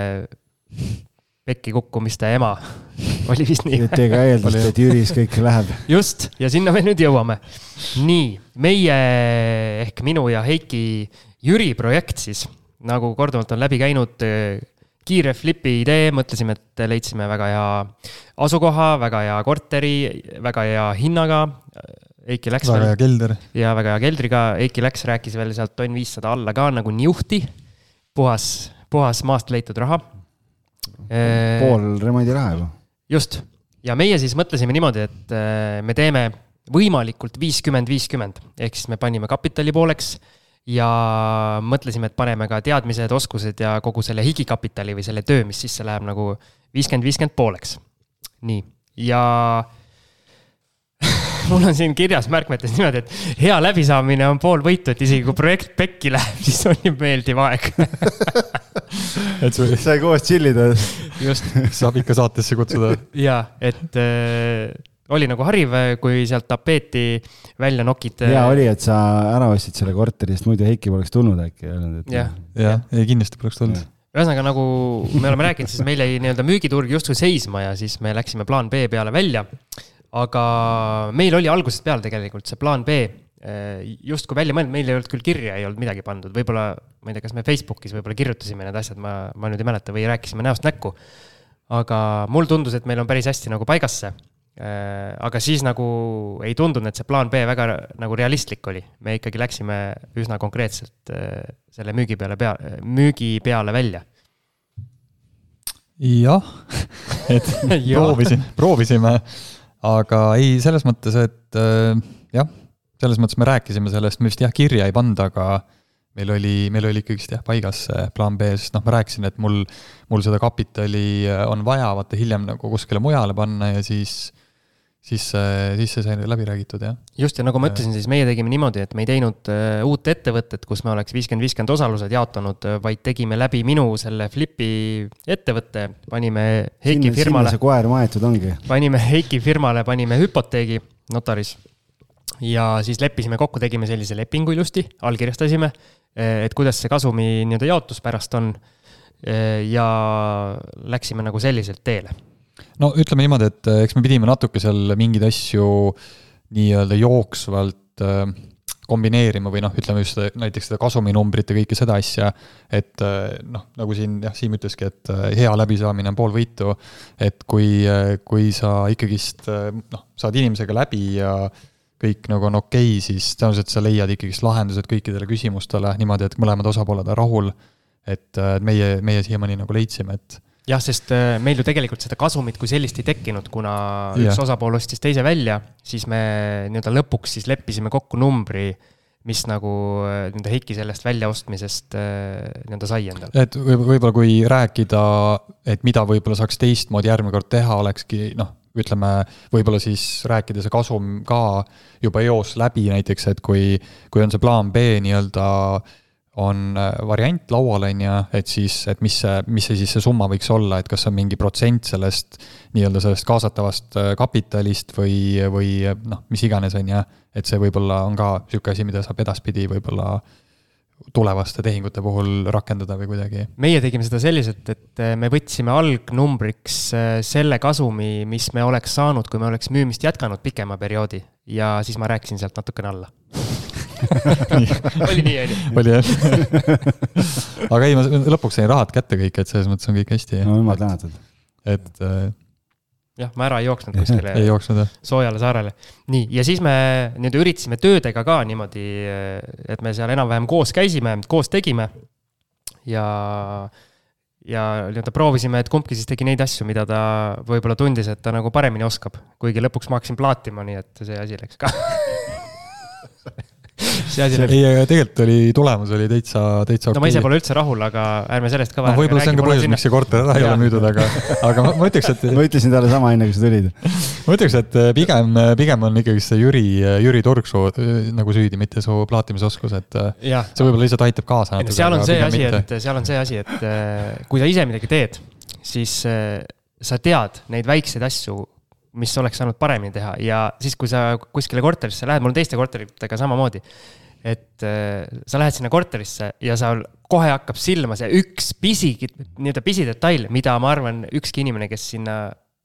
B: pekki kukkumiste ema oli vist nii.
C: et ega eeldust, et Jüris kõik läheb.
B: just, ja sinna me nüüd jõuame. nii, meie ehk minu ja Heiki Jüri projekt siis, nagu korduvalt on läbi käinud kiire flipi idee, mõtlesime, et leidsime väga hea asukoha, väga hea korteri, väga hea hinnaga. Eiki läks.
D: väga hea kelder.
B: ja väga hea keldriga, Eiki läks, rääkis veel sealt tonn viissada alla ka nagu niuhti. puhas, puhas maast leitud raha.
C: pool remondiraha juba.
B: just, ja meie siis mõtlesime niimoodi, et me teeme võimalikult viiskümmend, viiskümmend, ehk siis me panime kapitali pooleks ja mõtlesime, et paneme ka teadmised, oskused ja kogu selle higikapitali või selle töö, mis sisse läheb nagu viiskümmend, viiskümmend pooleks. nii, ja mul on siin kirjas märkmetes niimoodi, et hea läbisaamine on pool võitu, et isegi kui projekt pekki läheb, siis on ju meeldiv aeg
C: et sul sai koos chill ida.
B: just.
D: saab ikka saatesse kutsuda.
B: ja, et äh, oli nagu hariv, kui sealt tapeeti välja nokid.
C: hea oli, et sa ära ostsid selle korteri, sest muidu Heiki poleks tulnud äkki
B: öelnud, et. jah,
D: jah, ei kindlasti poleks tulnud.
B: ühesõnaga, nagu me oleme rääkinud, siis meil jäi nii-öelda müügiturg justkui seisma ja siis me läksime plaan B peale välja. aga meil oli algusest peale tegelikult see plaan B eh, justkui välja mõeldud, meil ei olnud küll kirja, ei olnud midagi pandud, võib-olla, ma ei tea, kas me Facebookis võib-olla kirjutasime need asjad, ma, ma nüüd ei mäleta, või rääkisime näost näkku. aga mulle tundus, et meil on päris hästi nagu paigas see aga siis nagu ei tundunud, et see plaan B väga nagu realistlik oli. me ikkagi läksime üsna konkreetselt äh, selle müügi peale pea, müügi peale välja.
D: jah, et proovisin, proovisime, aga ei, selles mõttes, et äh, jah, selles mõttes me rääkisime sellest, me vist jah, kirja ei pannud, aga meil oli, meil oli ikkagist jah, paigas see plaan B, sest noh, ma rääkisin, et mul, mul seda kapitali on vaja, vaata hiljem nagu kuskile mujale panna ja siis siis, siis see sai läbi räägitud, jah.
B: just, ja nagu ma ütlesin, siis meie tegime niimoodi, et me ei teinud uh, uut ettevõtet, kus me oleks viiskümmend, viiskümmend osalused jaotanud, äh, vaid tegime läbi minu selle Flipi ettevõtte, panime Heiki sinna, firmale.
C: sinna see koer maetud ongi.
B: panime Heiki firmale, panime hüpoteegi notaris. ja siis leppisime kokku, tegime sellise lepingu ilusti, allkirjastasime, äh, et kuidas see kasumi nii-öelda jaotus pärast on. ja läksime nagu selliselt teele
D: no ütleme niimoodi, et äh, eks me pidime natuke seal mingeid asju nii-öelda jooksvalt äh, kombineerima või noh, ütleme just seda, näiteks seda kasuminumbrit ja kõike seda asja, et äh, noh, nagu siin jah, Siim ütleski, et hea läbisaamine on pool võitu, et kui, kui sa ikkagist noh, saad inimesega läbi ja kõik nagu on okei okay,, siis tõenäoliselt sa leiad ikkagist lahendused kõikidele küsimustele niimoodi, et mõlemad osapooled on rahul. et meie, meie siiamaani nagu leidsime, et
B: jah, sest äh, meil ju tegelikult seda kasumit kui sellist ei tekkinud, kuna yeah. üks osapool ostis teise välja, siis me nii-öelda lõpuks siis leppisime kokku numbri, mis nagu äh, nii-öelda Heiki sellest väljaostmisest äh, nii-öelda sai endale.
D: et võib-olla kui rääkida, et mida võib-olla saaks teistmoodi järgmine kord teha, olekski noh, ütleme, võib-olla siis rääkida see kasum ka juba eos läbi näiteks, et kui, kui on see plaan B nii-öelda äh, on äh, variant laual, on ju, et siis, et mis see, mis see siis see summa võiks olla, et kas on mingi protsent sellest nii-öelda sellest kaasatavast äh, kapitalist või, või noh, mis iganes, on ju. et see võib-olla on ka niisugune asi, mida saab edaspidi võib-olla tulevaste tehingute puhul rakendada või kuidagi?
B: meie tegime seda selliselt, et äh, me võtsime algnumbriks selle kasumi, mis me oleks saanud, kui me oleks müümist jätkanud pikema perioodi ja siis ma rääkisin sealt natukene alla oli nii, on ju?
D: oli jah aga ei, ma lõpuks sain rahad kätte kõik, et selles mõttes on kõik hästi.
C: no jumal tänatud.
D: et äh,
B: jah, ma ära ei jooksnud kuskile
D: ei jooksnud jah.
B: soojale saarele. nii, ja siis me nii-öelda üritasime töödega ka niimoodi, et me seal enam-vähem koos käisime, koos tegime. ja, ja nii-öelda proovisime, et kumbki siis tegi neid asju, mida ta võib-olla tundis, et ta nagu paremini oskab. kuigi lõpuks ma hakkasin plaatima, nii et see asi läks ka
D: see asi läks. ei, aga tegelikult oli, tulemus oli täitsa, täitsa okei.
B: no ma ise pole üldse rahul, aga ärme sellest ka
D: no võib-olla see on ka põhjus, miks see korter ära ei ole müüdud, aga, aga ma, ma ütleks, et
C: ma ütlesin talle sama enne, kui sa tulid.
D: ma ütleks, et äh, pigem, äh, pigem on ikkagi see Jüri, äh, Jüri Turg su nagu süüdi, mitte su plaatimisoskus, et see võib-olla lihtsalt aitab kaasa
B: natuke. seal on see asi, et seal on see asi, et kui sa ise midagi teed, siis sa tead neid väikseid asju mis oleks saanud paremini teha ja siis, kui sa kuskile korterisse lähed, mul on teiste korteritega samamoodi. et äh, sa lähed sinna korterisse ja sa kohe hakkab silma see üks pisi, nii-öelda pisidetail, mida ma arvan, ükski inimene, kes sinna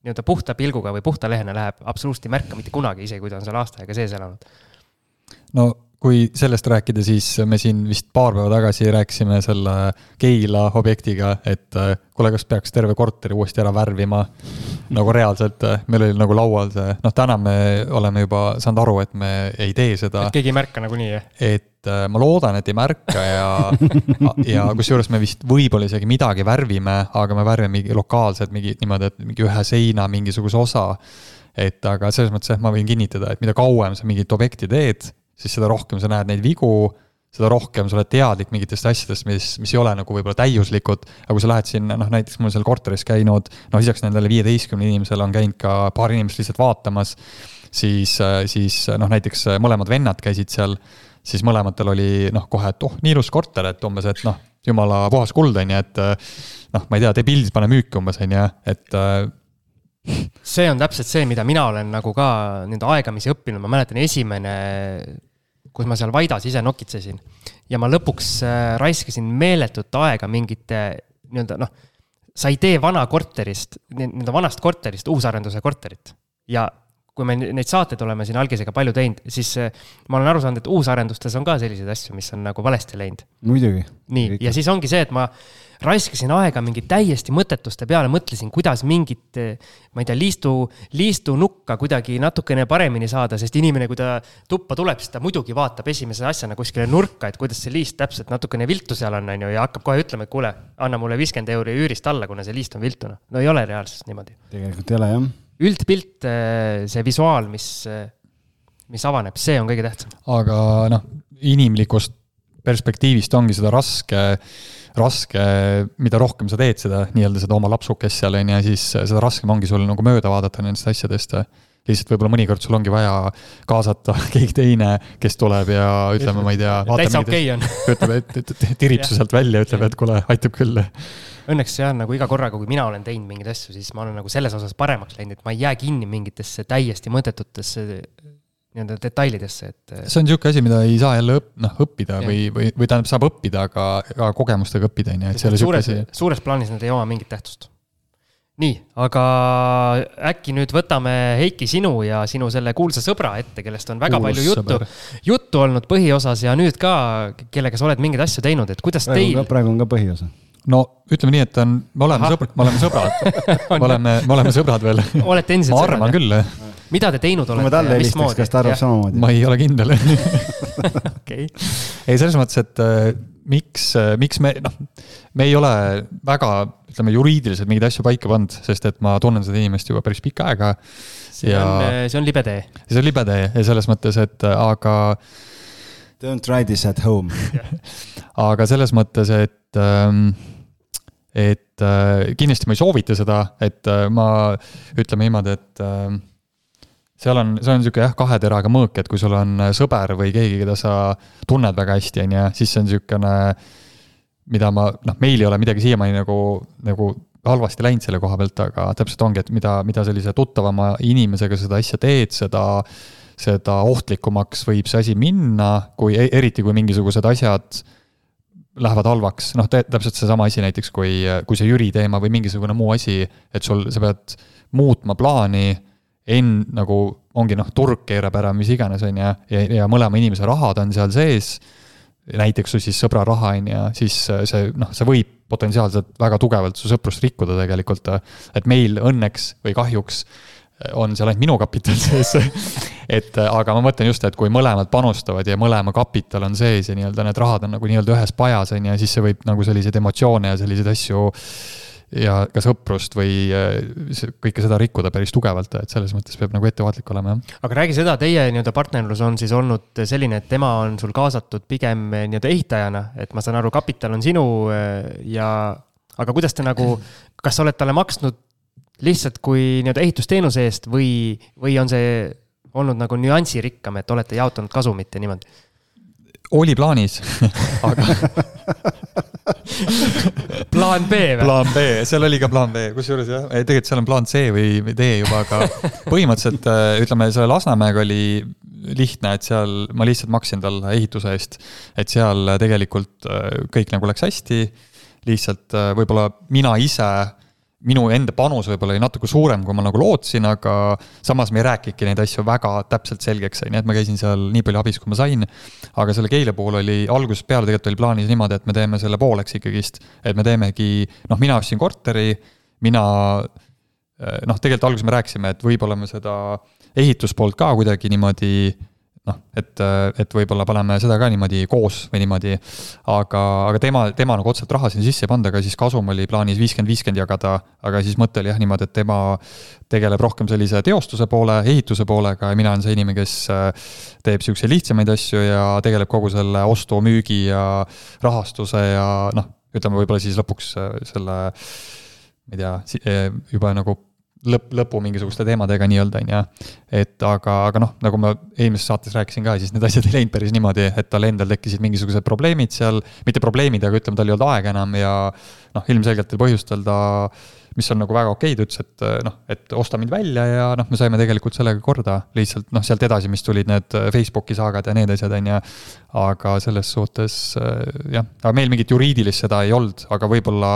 B: nii-öelda puhta pilguga või puhta lehena läheb, absoluutselt ei märka mitte kunagi, isegi kui ta on seal aasta aega sees elanud.
D: no kui sellest rääkida, siis me siin vist paar päeva tagasi rääkisime selle Keila objektiga, et äh, kuule, kas peaks terve korteri uuesti ära värvima. nagu reaalselt, äh, meil oli nagu laual see, noh, täna me oleme juba saanud aru, et me ei tee seda.
B: et keegi ei märka nagunii, jah?
D: et äh, ma loodan, et ei märka ja ja kusjuures me vist võib-olla isegi midagi värvime, aga me värvime mingi lokaalselt mingi niimoodi, et mingi ühe seina mingisuguse osa et aga selles mõttes jah, ma võin kinnitada, et mida kauem sa mingit objekti teed, siis seda rohkem sa näed neid vigu, seda rohkem sa oled teadlik mingitest asjadest, mis, mis ei ole nagu võib-olla täiuslikud, aga kui sa lähed sinna, noh näiteks mul seal korteris käinud, noh lisaks nendele viieteistkümne inimesele on käinud ka paar inimest lihtsalt vaatamas, siis, siis noh, näiteks mõlemad vennad käisid seal, siis mõlematel oli noh, kohe, et oh, nii ilus korter, et umbes, et noh, jumala puhas kuld, on ju, et noh, ma ei tea, tee pild, pane müüki umbes, on ju, et
B: see on täpselt see, mida mina olen nagu ka nii-öelda aegamisi õppinud, ma mäletan esimene, kus ma seal Vaidas ise nokitsesin. ja ma lõpuks äh, raiskasin meeletut aega mingite nii-öelda noh, sa ei tee vana korterist, nii-öelda vanast korterist uusarenduse korterit. ja kui me neid saateid oleme siin algisega palju teinud, siis äh, ma olen aru saanud, et uusarendustes on ka selliseid asju, mis on nagu valesti läinud.
C: muidugi.
B: nii, ja siis ongi see, et ma raiskasin aega mingi täiesti mõttetuste peale, mõtlesin, kuidas mingit, ma ei tea, liistu, liistunukka kuidagi natukene paremini saada, sest inimene, kui ta tuppa tuleb, siis ta muidugi vaatab esimese asjana kuskile nurka, et kuidas see liist täpselt natukene viltu seal on, on ju, ja hakkab kohe ütlema, et kuule, anna mulle viiskümmend euri üürist alla, kuna see liist on viltune. no ei ole reaalsuses niimoodi.
C: tegelikult ei ole, jah.
B: Üldpilt, see visuaal, mis, mis avaneb, see on kõige tähtsam.
D: aga noh, inimlikust perspektiivist ongi seda raske raske, mida rohkem sa teed seda nii-öelda seda oma lapsukest seal, on ju, siis seda raskem ongi sul nagu mööda vaadata nendest asjadest. Lihtsalt võib-olla mõnikord sul ongi vaja kaasata keegi teine, kes tuleb ja ütleme, ma ei tea.
B: täitsa okei on.
D: ütleb, et tirib su sealt välja, ütleb, et kuule, aitab küll.
B: Õnneks see on nagu iga korraga, kui mina olen teinud mingeid asju, siis ma olen nagu selles osas paremaks läinud, et ma ei jää kinni mingitesse täiesti mõttetutesse nii-öelda detailidesse, et.
D: see on niisugune asi, mida ei saa jälle õpp-, noh, õppida ja. või, või, või tähendab, saab õppida, aga, aga kogemustega õppida, on ju, et see ei ole
B: niisugune asi. suures plaanis nad ei oma mingit tähtsust. Nii, aga äkki nüüd võtame Heiki sinu ja sinu selle kuulsa sõbra ette, kellest on väga Kuulus palju juttu, juttu olnud põhiosas ja nüüd ka, kellega sa oled mingeid asju teinud, et kuidas praegu
C: teil. praegu on ka põhiosa
D: no ütleme nii, et on, me oleme sõbrad, me oleme sõbrad me oleme, me oleme sõbrad veel.
B: olete endiselt
D: sõbrad? ma arvan küll, jah
B: mida te teinud olete?
C: kui ma talle helistaks, kas ta arvab samamoodi?
D: ma ei ole kindel okei. ei, selles mõttes, et äh, miks, äh, miks me, noh, me ei ole väga, ütleme juriidiliselt mingeid asju paika pannud, sest et ma tunnen seda inimest juba päris pikka aega.
B: see ja, on, äh, see on libe tee.
D: see on libe tee ja selles mõttes, et aga.
C: Don't try this at home
D: aga selles mõttes, et ähm, et äh, kindlasti ma ei soovita seda, et äh, ma ütleme niimoodi, et äh, seal on, see on niisugune jah, kahe teraga mõõk, et kui sul on äh, sõber või keegi, keda sa tunned väga hästi, on ju, siis see on niisugune, mida ma, noh, meil ei ole midagi siiamaani nagu, nagu halvasti läinud selle koha pealt, aga täpselt ongi, et mida, mida sellise tuttavama inimesega seda asja teed, seda, seda ohtlikumaks võib see asi minna, kui e-, eriti, kui mingisugused asjad lähevad halvaks, noh, täpselt seesama asi näiteks, kui, kui see Jüri teema või mingisugune muu asi, et sul, sa pead muutma plaani enn-, nagu ongi noh, turg keerab ära, mis iganes, on ju, ja, ja mõlema inimese rahad on seal sees, näiteks su siis sõbra raha, on ju, siis see noh, see võib potentsiaalselt väga tugevalt su sõprust rikkuda tegelikult. et meil õnneks või kahjuks on seal ainult minu kapital sees et aga ma mõtlen just, et kui mõlemad panustavad ja mõlema kapital on sees ja nii-öelda need rahad on nagu nii-öelda ühes pajas, on ju, siis see võib nagu selliseid emotsioone ja selliseid asju ja ka sõprust või äh, kõike seda rikkuda päris tugevalt, et selles mõttes peab nagu ettevaatlik olema, jah.
B: aga räägi seda, teie nii-öelda partnerlus on siis olnud selline, et tema on sul kaasatud pigem nii-öelda ehitajana, et ma saan aru, kapital on sinu äh, ja aga kuidas te nagu, kas sa oled talle maksnud lihtsalt kui nii-öelda ehitusteenuse eest või, või on see olnud nagu nüansirikkam, et olete jaotanud kasumit ja niimoodi?
D: Oli plaanis aga
B: plaan B või?
D: plaan B, seal oli ka plaan B, kusjuures jah, tegelikult seal on plaan C või D juba, aga põhimõtteliselt äh, ütleme, selle Lasnamäega oli lihtne, et seal ma lihtsalt maksin talle ehituse eest. et seal tegelikult äh, kõik nagu läks hästi, lihtsalt äh, võib-olla mina ise minu enda panus võib-olla oli natuke suurem, kui ma nagu lootsin, aga samas me ei rääkinudki neid asju väga täpselt selgeks, on ju, et ma käisin seal nii palju abis, kui ma sain. aga selle Keila puhul oli algusest peale tegelikult oli plaanis niimoodi, et me teeme selle pooleks ikkagist, et me teemegi, noh, mina ostsin korteri, mina noh, tegelikult alguses me rääkisime, et võib-olla me seda ehituspoolt ka kuidagi niimoodi noh, et, et võib-olla paneme seda ka niimoodi koos või niimoodi, aga, aga tema, tema nagu otseselt raha sinna sisse ei pannud, aga siis kasum oli plaanis viiskümmend, viiskümmend jagada, aga siis mõte oli jah niimoodi, et tema tegeleb rohkem sellise teostuse poole, ehituse poolega ja mina olen see inimene, kes äh, teeb niisuguseid lihtsamaid asju ja tegeleb kogu selle ostu, müügi ja rahastuse ja noh, ütleme võib-olla siis lõpuks äh, selle ma ei tea, äh, juba nagu lõpp, lõpu mingisuguste teemadega nii-öelda, on ju. et aga, aga noh, nagu ma eelmises saates rääkisin ka, siis need asjad ei läinud päris niimoodi, et tal endal tekkisid mingisugused probleemid seal, mitte probleemid, aga ütleme, tal ei olnud aega enam ja noh, ilmselgetel põhjustel ta mis on nagu väga okei, ta ütles, et noh, et osta mind välja ja noh, me saime tegelikult sellega korda, lihtsalt noh, sealt edasi, mis tulid need Facebooki saagad ja need asjad, on ju. aga selles suhtes jah, aga meil mingit juriidilist seda ei olnud, aga võib-olla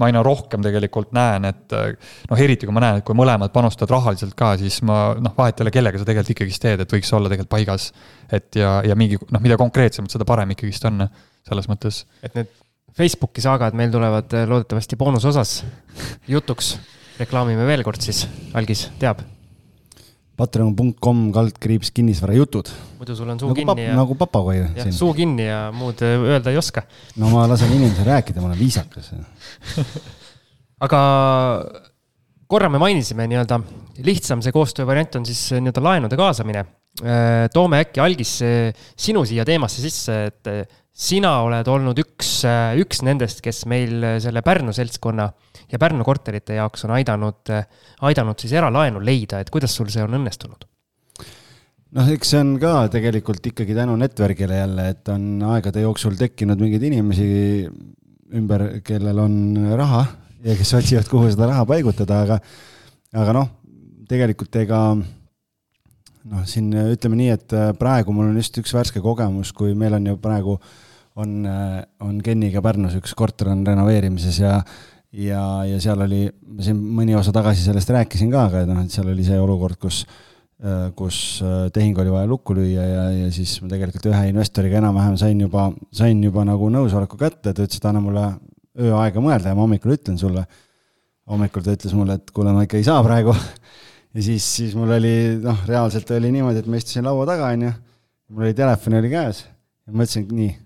D: ma aina rohkem tegelikult näen, et noh, eriti kui ma näen, et kui mõlemad panustavad rahaliselt ka, siis ma noh, vahet ei ole, kellega sa tegelikult ikkagist teed, et võiks olla tegelikult paigas. et ja, ja mingi noh, mida konkreetsemalt, seda parem ikkagist on selles mõttes.
B: et need Facebooki saagad meil tulevad äh, loodetavasti boonusosas jutuks. reklaamime veel kord siis, algis teab.
C: Patreon.com kaldkriips kinnisvarajutud.
B: muidu sul on suu
C: nagu
B: kinni ja.
C: nagu papagoi.
B: suu kinni ja muud äh, öelda ei oska.
C: no ma lasen inimesel rääkida, ma olen viisakas
B: aga korra me mainisime nii-öelda, lihtsam see koostöövariant on siis äh, nii-öelda laenude kaasamine. toome äkki algis sinu siia teemasse sisse, et sina oled olnud üks, üks nendest, kes meil selle Pärnu seltskonna ja Pärnu korterite jaoks on aidanud, aidanud siis eralaenu leida, et kuidas sul see on õnnestunud?
C: noh, eks see on ka tegelikult ikkagi tänu network'ile jälle, et on aegade jooksul tekkinud mingeid inimesi ümber, kellel on raha ja kes otsivad, kuhu seda raha paigutada, aga, aga noh, tegelikult ega noh, siin ütleme nii, et praegu mul on just üks värske kogemus, kui meil on ju praegu äh, on, on Kenniga Pärnus üks korter on renoveerimises ja ja, ja seal oli, ma siin mõni osa tagasi sellest rääkisin ka, aga noh, et seal oli see olukord, kus kus äh, tehing oli vaja lukku lüüa ja, ja siis ma tegelikult ühe investoriga enam-vähem sain juba, sain juba nagu nõusoleku kätte, ta ütles, et anna mulle öö aega mõelda ja ma hommikul ütlen sulle. hommikul ta ütles mulle, et kuule, ma ikka ei saa praegu. ja siis, siis mul oli noh, reaalselt oli niimoodi, et ma istusin laua taga, onju, mul oli telefon oli käes ja mõtlesin, nii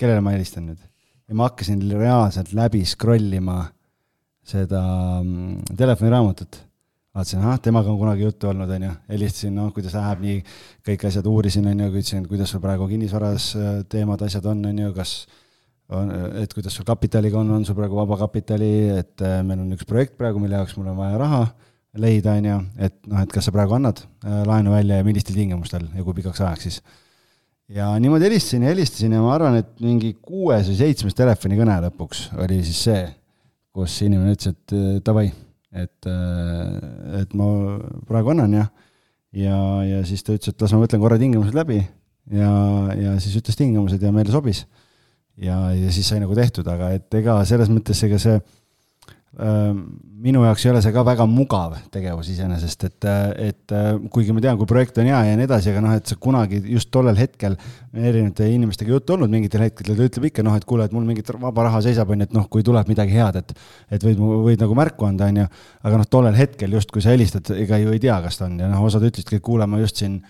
C: kellele ma helistan nüüd? ja ma hakkasin reaalselt läbi scroll ima seda mm, telefoniraamatut. vaatasin, ahah, temaga on kunagi juttu olnud, on ju, helistasin, noh, kuidas läheb, nii, kõik asjad uurisin, on ju, küsisin, kuidas sul praegu kinnisvaras äh, teemad, asjad on, on ju, kas on, et kuidas sul kapitaliga on, on sul praegu vaba kapitali, et äh, meil on üks projekt praegu, mille jaoks mul on vaja raha leida, on ju, et noh, et kas sa praegu annad äh, laenu välja ja millistel tingimustel ja kui pikaks ajaks siis ja niimoodi helistasin ja helistasin ja ma arvan, et mingi kuues või seitsmes telefonikõne lõpuks oli siis see, kus inimene ütles, et äh, davai, et, äh, et ma praegu annan ja, ja, ja siis ta ütles, et las ma mõtlen korra tingimused läbi ja, ja siis ütles tingimused ja meile sobis. ja, ja siis sai nagu tehtud, aga et ega selles mõttes ega see minu jaoks ei ole see ka väga mugav tegevus iseenesest, et, et kuigi ma tean, kui projekt on hea ja nii edasi, aga noh, et sa kunagi just tollel hetkel, erinevate inimestega juttu olnud mingitel hetkedel, ta ütleb ikka noh, et kuule, et mul mingit vaba raha seisab, on ju, et noh, kui tuleb midagi head, et et võid, võid nagu märku anda, on ju, aga noh, tollel hetkel just, kui sa helistad, ega ju ei tea, kas ta on. Ja noh, osad ütlesidki, et kuule, ma just siin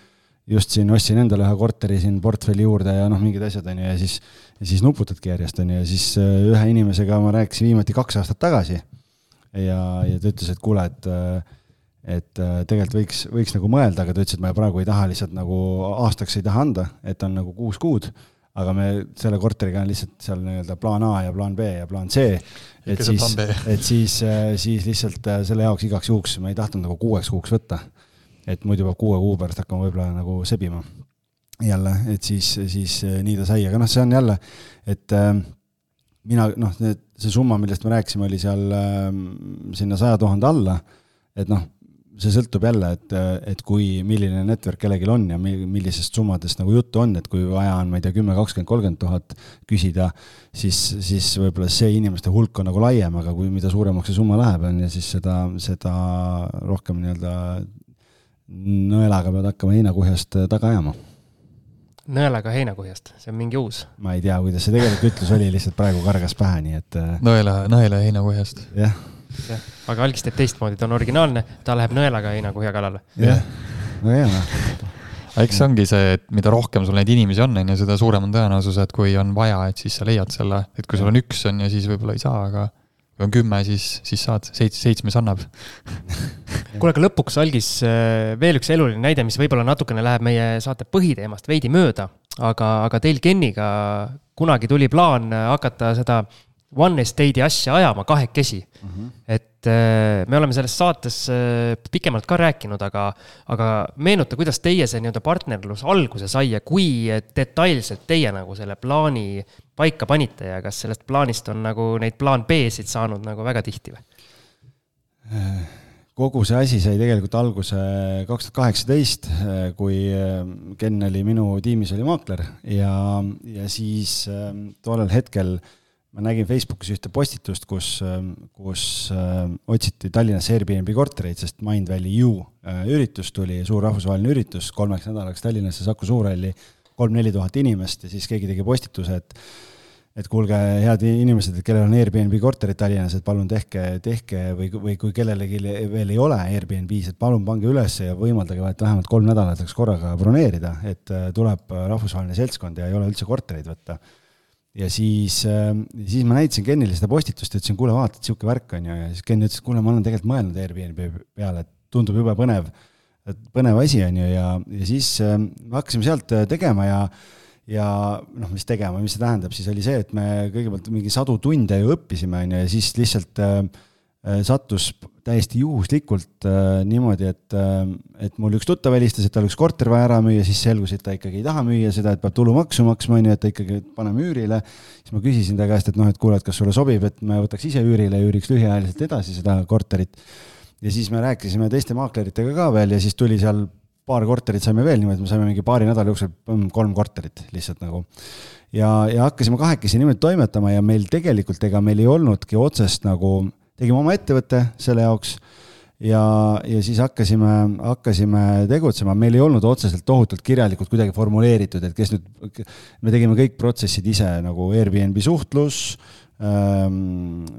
C: just siin ostsin endale ühe korteri siin portfelli juurde ja noh, mingid asjad on ju, ja siis, ja siis nuputadki järjest on ju, ja siis ühe inimesega ma rääkisin viimati kaks aastat tagasi. Ja, ja ta ütles, et kuule, et et tegelikult võiks, võiks nagu mõelda, aga ta ütles, et ma praegu ei taha lihtsalt nagu aastaks ei taha anda, et on nagu kuus kuud, aga me selle korteriga on lihtsalt seal nii-öelda plaan A ja plaan B ja plaan C. et siis, et siis, siis lihtsalt selle jaoks igaks juhuks ma ei tahtnud nagu kuueks kuuks võtta. et muidu peab kuue kuu pärast hakkama võib-olla nagu sebima jälle, et siis, siis nii ta sai, aga noh, see on jälle, et äh, mina noh, see summa, millest me rääkisime, oli seal äh, sinna saja tuhande alla, et noh, see sõltub jälle, et, et kui, milline network kellelgi on ja millisest summadest nagu juttu on, et kui vaja on, ma ei tea, kümme, kakskümmend, kolmkümmend tuhat küsida, siis, siis võib-olla see inimeste hulk on nagu laiem, aga kui, mida suuremaks see summa läheb, on ju, siis seda, seda rohkem nii-öelda nõelaga pead hakkama heinakuhjast taga ajama
B: nõelaga heinakuhjast, see on mingi uus.
C: ma ei tea, kuidas see tegelikult ütlus oli, lihtsalt praegu kargas pähe, nii et.
D: Äh, nõela, nõela heinakuhjast.
C: jah.
B: jah, aga algis teeb teistmoodi, ta on originaalne, ta läheb nõelaga heinakuhja kallale.
C: jah, no hea noh
D: aga eks see ongi see, et mida rohkem sul neid inimesi on, on ju, seda suurem on tõenäosus, et kui on vaja, et siis sa leiad selle, et kui sul on üks, on ju, siis võib-olla ei saa, aga kui on kümme, siis, siis saad, seits-, seitsmes annab.
B: Kuule, aga lõpuks, Algis, äh, veel üks eluline näide, mis võib-olla natukene läheb meie saate põhiteemast veidi mööda, aga, aga teil Kenniga kunagi tuli plaan hakata seda One Estate'i asja ajama kahekesi mm. -hmm. et äh, me oleme selles saates äh, pikemalt ka rääkinud, aga, aga meenuta, kuidas teie see nii-öelda partnerlus alguse sai ja kui detailselt teie nagu selle plaani paika panite ja kas sellest plaanist on nagu neid plaan B-sid saanud nagu väga tihti või?
C: kogu see asi sai tegelikult alguse kaks tuhat kaheksateist, kui Ken oli minu tiimis, oli maakler ja, ja siis tollel hetkel äh, ma nägin Facebookis ühte postitust, kus, kus äh, otsiti Tallinnas Airbnb kortereid, sest Mindvalley U äh, üritus tuli, suur rahvusvaheline üritus kolmeks nädalaks Tallinnasse Saku Suurhalli, kolm-neli tuhat inimest ja siis keegi tegi postituse, et et kuulge, head inimesed, et kellel on Airbnb korterid Tallinnas, et palun tehke, tehke või, või kui kellelegi veel ei ole Airbnb-s, et palun pange üles ja võimaldage, vähemalt kolm nädalat saaks korraga broneerida, et äh, tuleb rahvusvaheline seltskond ja ei ole üldse kortereid võtta ja siis, ähm, siis ma näitasin Kenile seda postitust ütlesin, kuule, vaata, et sihuke värk on ju, ja siis Ken ütles, et kuule, ma olen tegelikult mõelnud Airbnb peale, et tundub jube põnev, põnev asi on ju, ja, ja siis äh, me hakkasime sealt äh, tegema ja ja noh, mis tegema, mis see tähendab, siis oli see, et me kõigepealt mingi sadu tunde ju õppisime, on ju, ja siis lihtsalt Äh, sattus täiesti juhuslikult äh, niimoodi, et, äh, et mul üks tuttav helistas, et tal üks korter vaja ära müüa, siis selgus, et ta ikkagi ei taha müüa seda, et peab tulumaksu maksma, on ju, et ta ikkagi paneme üürile. siis ma küsisin ta käest, et noh, et kuule, et kas sulle sobib, et me võtaks ise üürile ja üüriks lühiajaliselt edasi seda korterit. ja siis me rääkisime teiste maakleritega ka veel ja siis tuli seal paar korterit saime veel niimoodi, me saime mingi paari nädala jooksul kolm korterit lihtsalt nagu. ja, ja hakkasime kahekesi niimoodi toimetama ja meil tegelikult, ega meil ei olnudki otsest nagu tegime oma ettevõtte selle jaoks ja, ja siis hakkasime, hakkasime tegutsema, meil ei olnud otseselt tohutult kirjalikult kuidagi formuleeritud, et kes nüüd, me tegime kõik protsessid ise nagu Airbnb suhtlus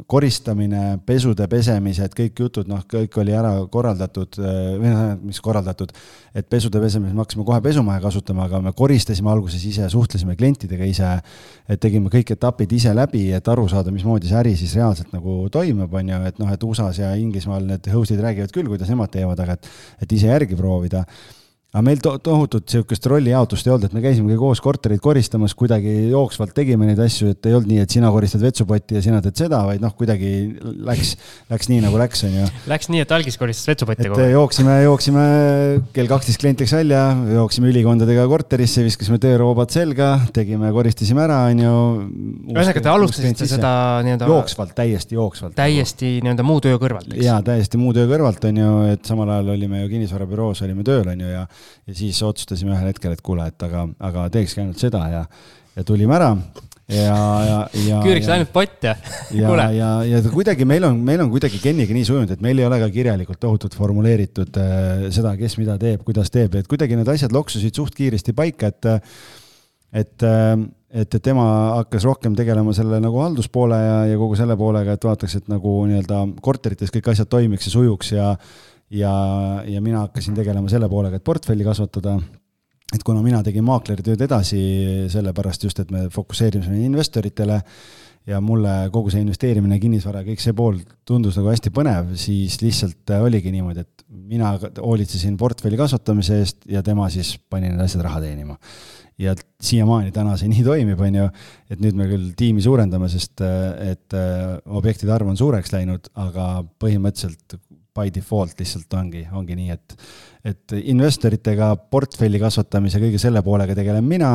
C: koristamine, pesude pesemised, kõik jutud, noh, kõik oli ära korraldatud, või noh, mis korraldatud, et pesude pesemisel me hakkasime kohe pesumaja kasutama, aga me koristasime alguses ise, suhtlesime klientidega ise, et tegime kõik etapid ise läbi, et aru saada, mismoodi see äri siis reaalselt nagu toimub, on ju, et noh, et USA-s ja Inglismaal need host'id räägivad küll, kuidas nemad teevad, aga et, et ise järgi proovida aga meil to tohutut sihukest rollijaotust ei olnud, et me käisimegi koos korterit koristamas, kuidagi jooksvalt tegime neid asju, et ei olnud nii, et sina koristad vetsupotti ja sina teed seda, vaid noh, kuidagi läks, läks nii nagu läks, on ju.
B: Läks nii, et algis koristas vetsupotti kogu
C: aeg? jooksime, jooksime, kell kaksteist klient läks välja, jooksime ülikondadega korterisse, viskasime tööroobad selga, tegime, koristasime ära, on ju.
B: ühesõnaga, te alustasite seda nii-öelda.
C: jooksvalt, täiesti jooksvalt.
B: täiesti nii-öelda muu töö kõrvalt,
C: eks? jaa, täiesti muu töö kõrvalt, on ju, et samal ajal olime ju kinnisvarabüroos, olime tööl, on ju, ja ja siis otsustasime ühel hetkel, et kuule, et aga, aga teekski ainult seda ja, ja tulime ära ja, ja, ja.
B: küüriks ainult pott ja.
C: ja, ja, ja kuidagi meil on, meil on kuidagi Keniga nii sujunud, et meil ei ole ka kirjalikult tohutult formuleeritud äh, seda, kes mida teeb, kuidas teeb, et kuidagi need asjad loksusid suht kiiresti paika, et, et äh, et, et tema hakkas rohkem tegelema selle nagu halduspoole ja, ja kogu selle poolega, et vaataks, et nagu nii-öelda korterites kõik asjad toimiks ja sujuks ja ja, ja mina hakkasin tegelema selle poolega, et portfelli kasvatada. et kuna mina tegin maakleri tööd edasi, sellepärast just, et me fokusseerisime investoritele ja mulle kogu see investeerimine, kinnisvara, kõik see pool tundus nagu hästi põnev, siis lihtsalt oligi niimoodi, et mina hoolitsesin portfelli kasvatamise eest ja tema siis pani need asjad raha teenima ja siiamaani täna see nii toimib, on ju, et nüüd me küll tiimi suurendame, sest et äh, objektide arv on suureks läinud, aga põhimõtteliselt by default lihtsalt ongi, ongi nii, et et investoritega portfelli kasvatamise, kõige selle poolega tegelen mina,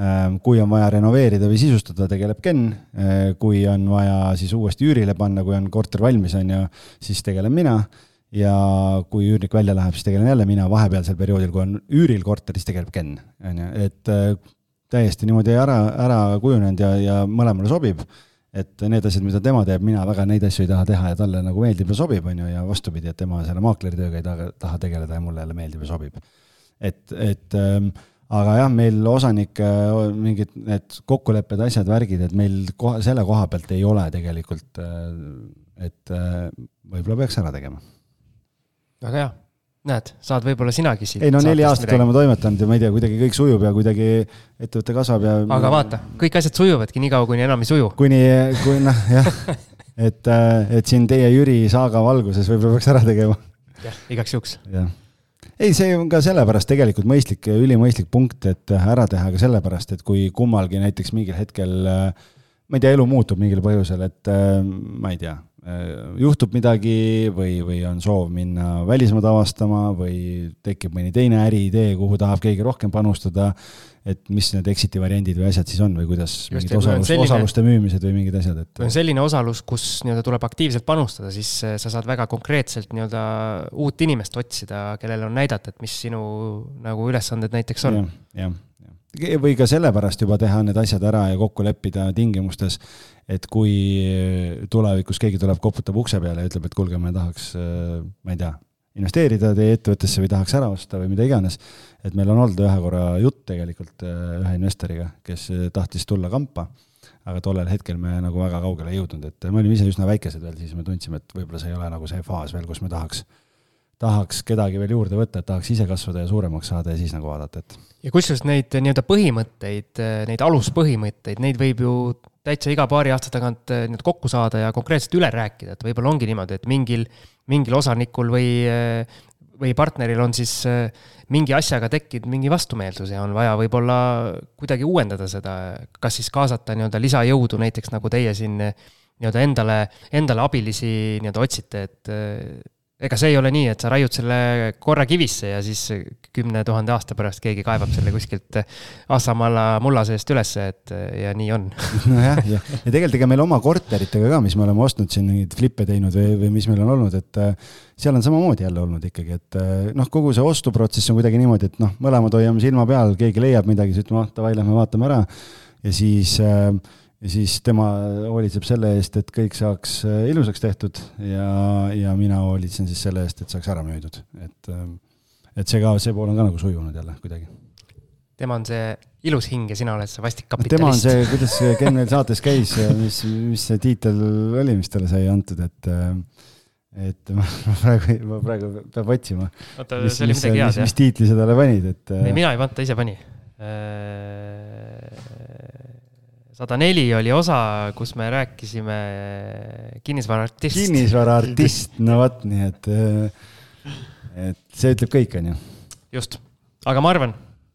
C: ähm, kui on vaja renoveerida või sisustada, tegeleb Ken, äh, kui on vaja siis uuesti üürile panna, kui on korter valmis, on ju, siis tegelen mina. Ja kui üürnik välja läheb, siis tegelen jälle mina, vahepealsel perioodil, kui on üüril korter, siis tegeleb Ken, on ju, et äh, täiesti niimoodi ära, ära kujunenud ja, ja mõlemale sobib. Et need asjad, mida tema teeb, mina väga neid asju ei taha teha ja talle nagu meeldib ja sobib, on ju, ja vastupidi, et tema selle maakleritööga ei taha, taha tegeleda ja mulle jälle meeldib ja sobib. et, et ähm, aga jah, meil osanike mingid need kokkulepped, asjad, värgid, et meil koha, selle koha pealt ei ole tegelikult, äh, et äh, võib-olla peaks ära tegema
B: väga hea, näed, saad võib-olla sinagi siit.
C: ei no neli aastat midagi. oleme toimetanud ja ma ei tea, kuidagi kõik sujub ja kuidagi ettevõte kasvab ja.
B: aga vaata, kõik asjad sujuvadki niikaua, kuni enam ei suju.
C: kuni, kui noh, jah, et, äh, et siin teie Jüri saaga valguses võib-olla peaks ära tegema.
B: jah, igaks juhuks.
C: jah ei, see on ka sellepärast tegelikult mõistlik, ülimõistlik punkt, et ära teha ka sellepärast, et kui kummalgi näiteks mingil hetkel, äh, ma ei tea, elu muutub mingil põhjusel, et äh, ma ei tea, juhtub midagi või, või on soov minna välismaad avastama või tekib mõni teine äriidee, kuhu tahab keegi rohkem panustada, et mis need exit'i variandid või asjad siis on või kuidas Just, mingid osalus, selline, osaluste müümised või mingid asjad, et
B: kui on selline osalus, kus nii-öelda tuleb aktiivselt panustada, siis äh, sa saad väga konkreetselt nii-öelda uut inimest otsida, kellel on näidata, et mis sinu nagu ülesanded näiteks on ja,.
C: jah. Või ka sellepärast juba teha need asjad ära ja kokku leppida tingimustes et kui tulevikus keegi tuleb, koputab ukse peale ja ütleb, et kuulge, me tahaks, ma ei tea, investeerida teie ettevõttesse või tahaks ära osta või mida iganes, et meil on olnud ühe korra jutt tegelikult ühe investoriga, kes tahtis tulla kampa, aga tollel hetkel me nagu väga kaugele ei jõudnud, et me olime ise üsna väikesed veel, siis me tundsime, et võib-olla see ei ole nagu see faas veel, kus me tahaks tahaks kedagi veel juurde võtta, et tahaks ise kasvada ja suuremaks saada ja siis nagu vaadata, et.
B: Ja kusjuures neid nii-öelda põhimõtteid, neid aluspõhimõtteid, neid võib ju täitsa iga paari aasta tagant eh, nii-öelda kokku saada ja konkreetselt üle rääkida, et võib-olla ongi niimoodi, et mingil, mingil osanikul või, või partneril on siis mingi asjaga tekkinud mingi vastumeelsus ja on vaja võib-olla kuidagi uuendada seda, kas siis kaasata nii-öelda lisajõudu, näiteks nagu teie siin nii-öelda endale, endale abilisi nii-öelda otsite, et ega see ei ole nii, et sa raiud selle korra kivisse ja siis kümne tuhande aasta pärast keegi kaevab selle kuskilt Assamalla mulla seest ülesse, et ja nii on.
C: nojah, ja, ja tegelikult ega meil oma korteritega ka, mis me oleme ostnud siin mingeid flippe teinud või, või mis meil on olnud, et äh, seal on samamoodi jälle olnud ikkagi, et äh, noh, kogu see ostuprotsess on kuidagi niimoodi, et noh, mõlemad hoiame silma peal, keegi leiab midagi, siis ütleme, ah davai, lähme vaatame ära ja siis äh, ja siis tema hoolitseb selle eest, et kõik saaks äh, ilusaks tehtud ja, ja mina hoolitsen siis selle eest, et saaks ära müüdud, et, äh, et see ka, see pool on ka nagu sujunud jälle kuidagi.
B: tema on see ilus hing ja sina oled see vastik kapitalist.
C: tema on see, kuidas Ken meil saates käis ja mis, mis see tiitel oli, mis talle sai antud, et äh, et ma, ma praegu, ma praegu peab otsima.
B: oota, see oli midagi head,
C: jah? mis tiitli sa talle panid, et.
B: ei, mina ei pannud, ta ise pani sada neli oli osa, kus me rääkisime kinnisvaraartist.
C: kinnisvaraartist, no vot, nii et, et see ütleb kõik, on ju.
B: just, aga ma arvan,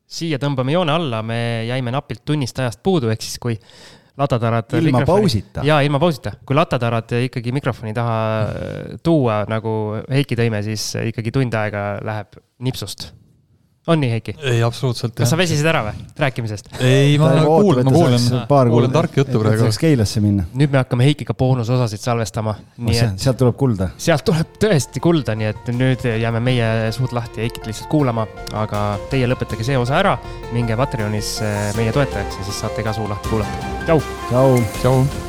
B: siia tõmbame joone alla, me jäime napilt tunnist ajast puudu, ehk siis kui latatarad.
C: ilma pausita.
B: jaa, ilma pausita. kui latatarad ikkagi mikrofoni taha tuua, nagu Heiki tõime, siis ikkagi tund aega läheb nipsust on nii, Heiki?
D: ei, absoluutselt.
B: kas sa väsisid ära või, rääkimisest?
D: ei, ma kuulan, ma kuulan, kuulan tarka juttu praegu.
C: saaks Keilasse minna.
B: nüüd me hakkame Heikiga boonusosasid salvestama.
C: sealt tuleb kulda.
B: sealt tuleb tõesti kulda, nii et nüüd jääme meie suud lahti Heikit lihtsalt kuulama, aga teie lõpetage see osa ära, minge Patreonis eh, meie toetajaks ja siis saate ka suu lahti kuulata. tšau.
C: tšau.
D: tšau.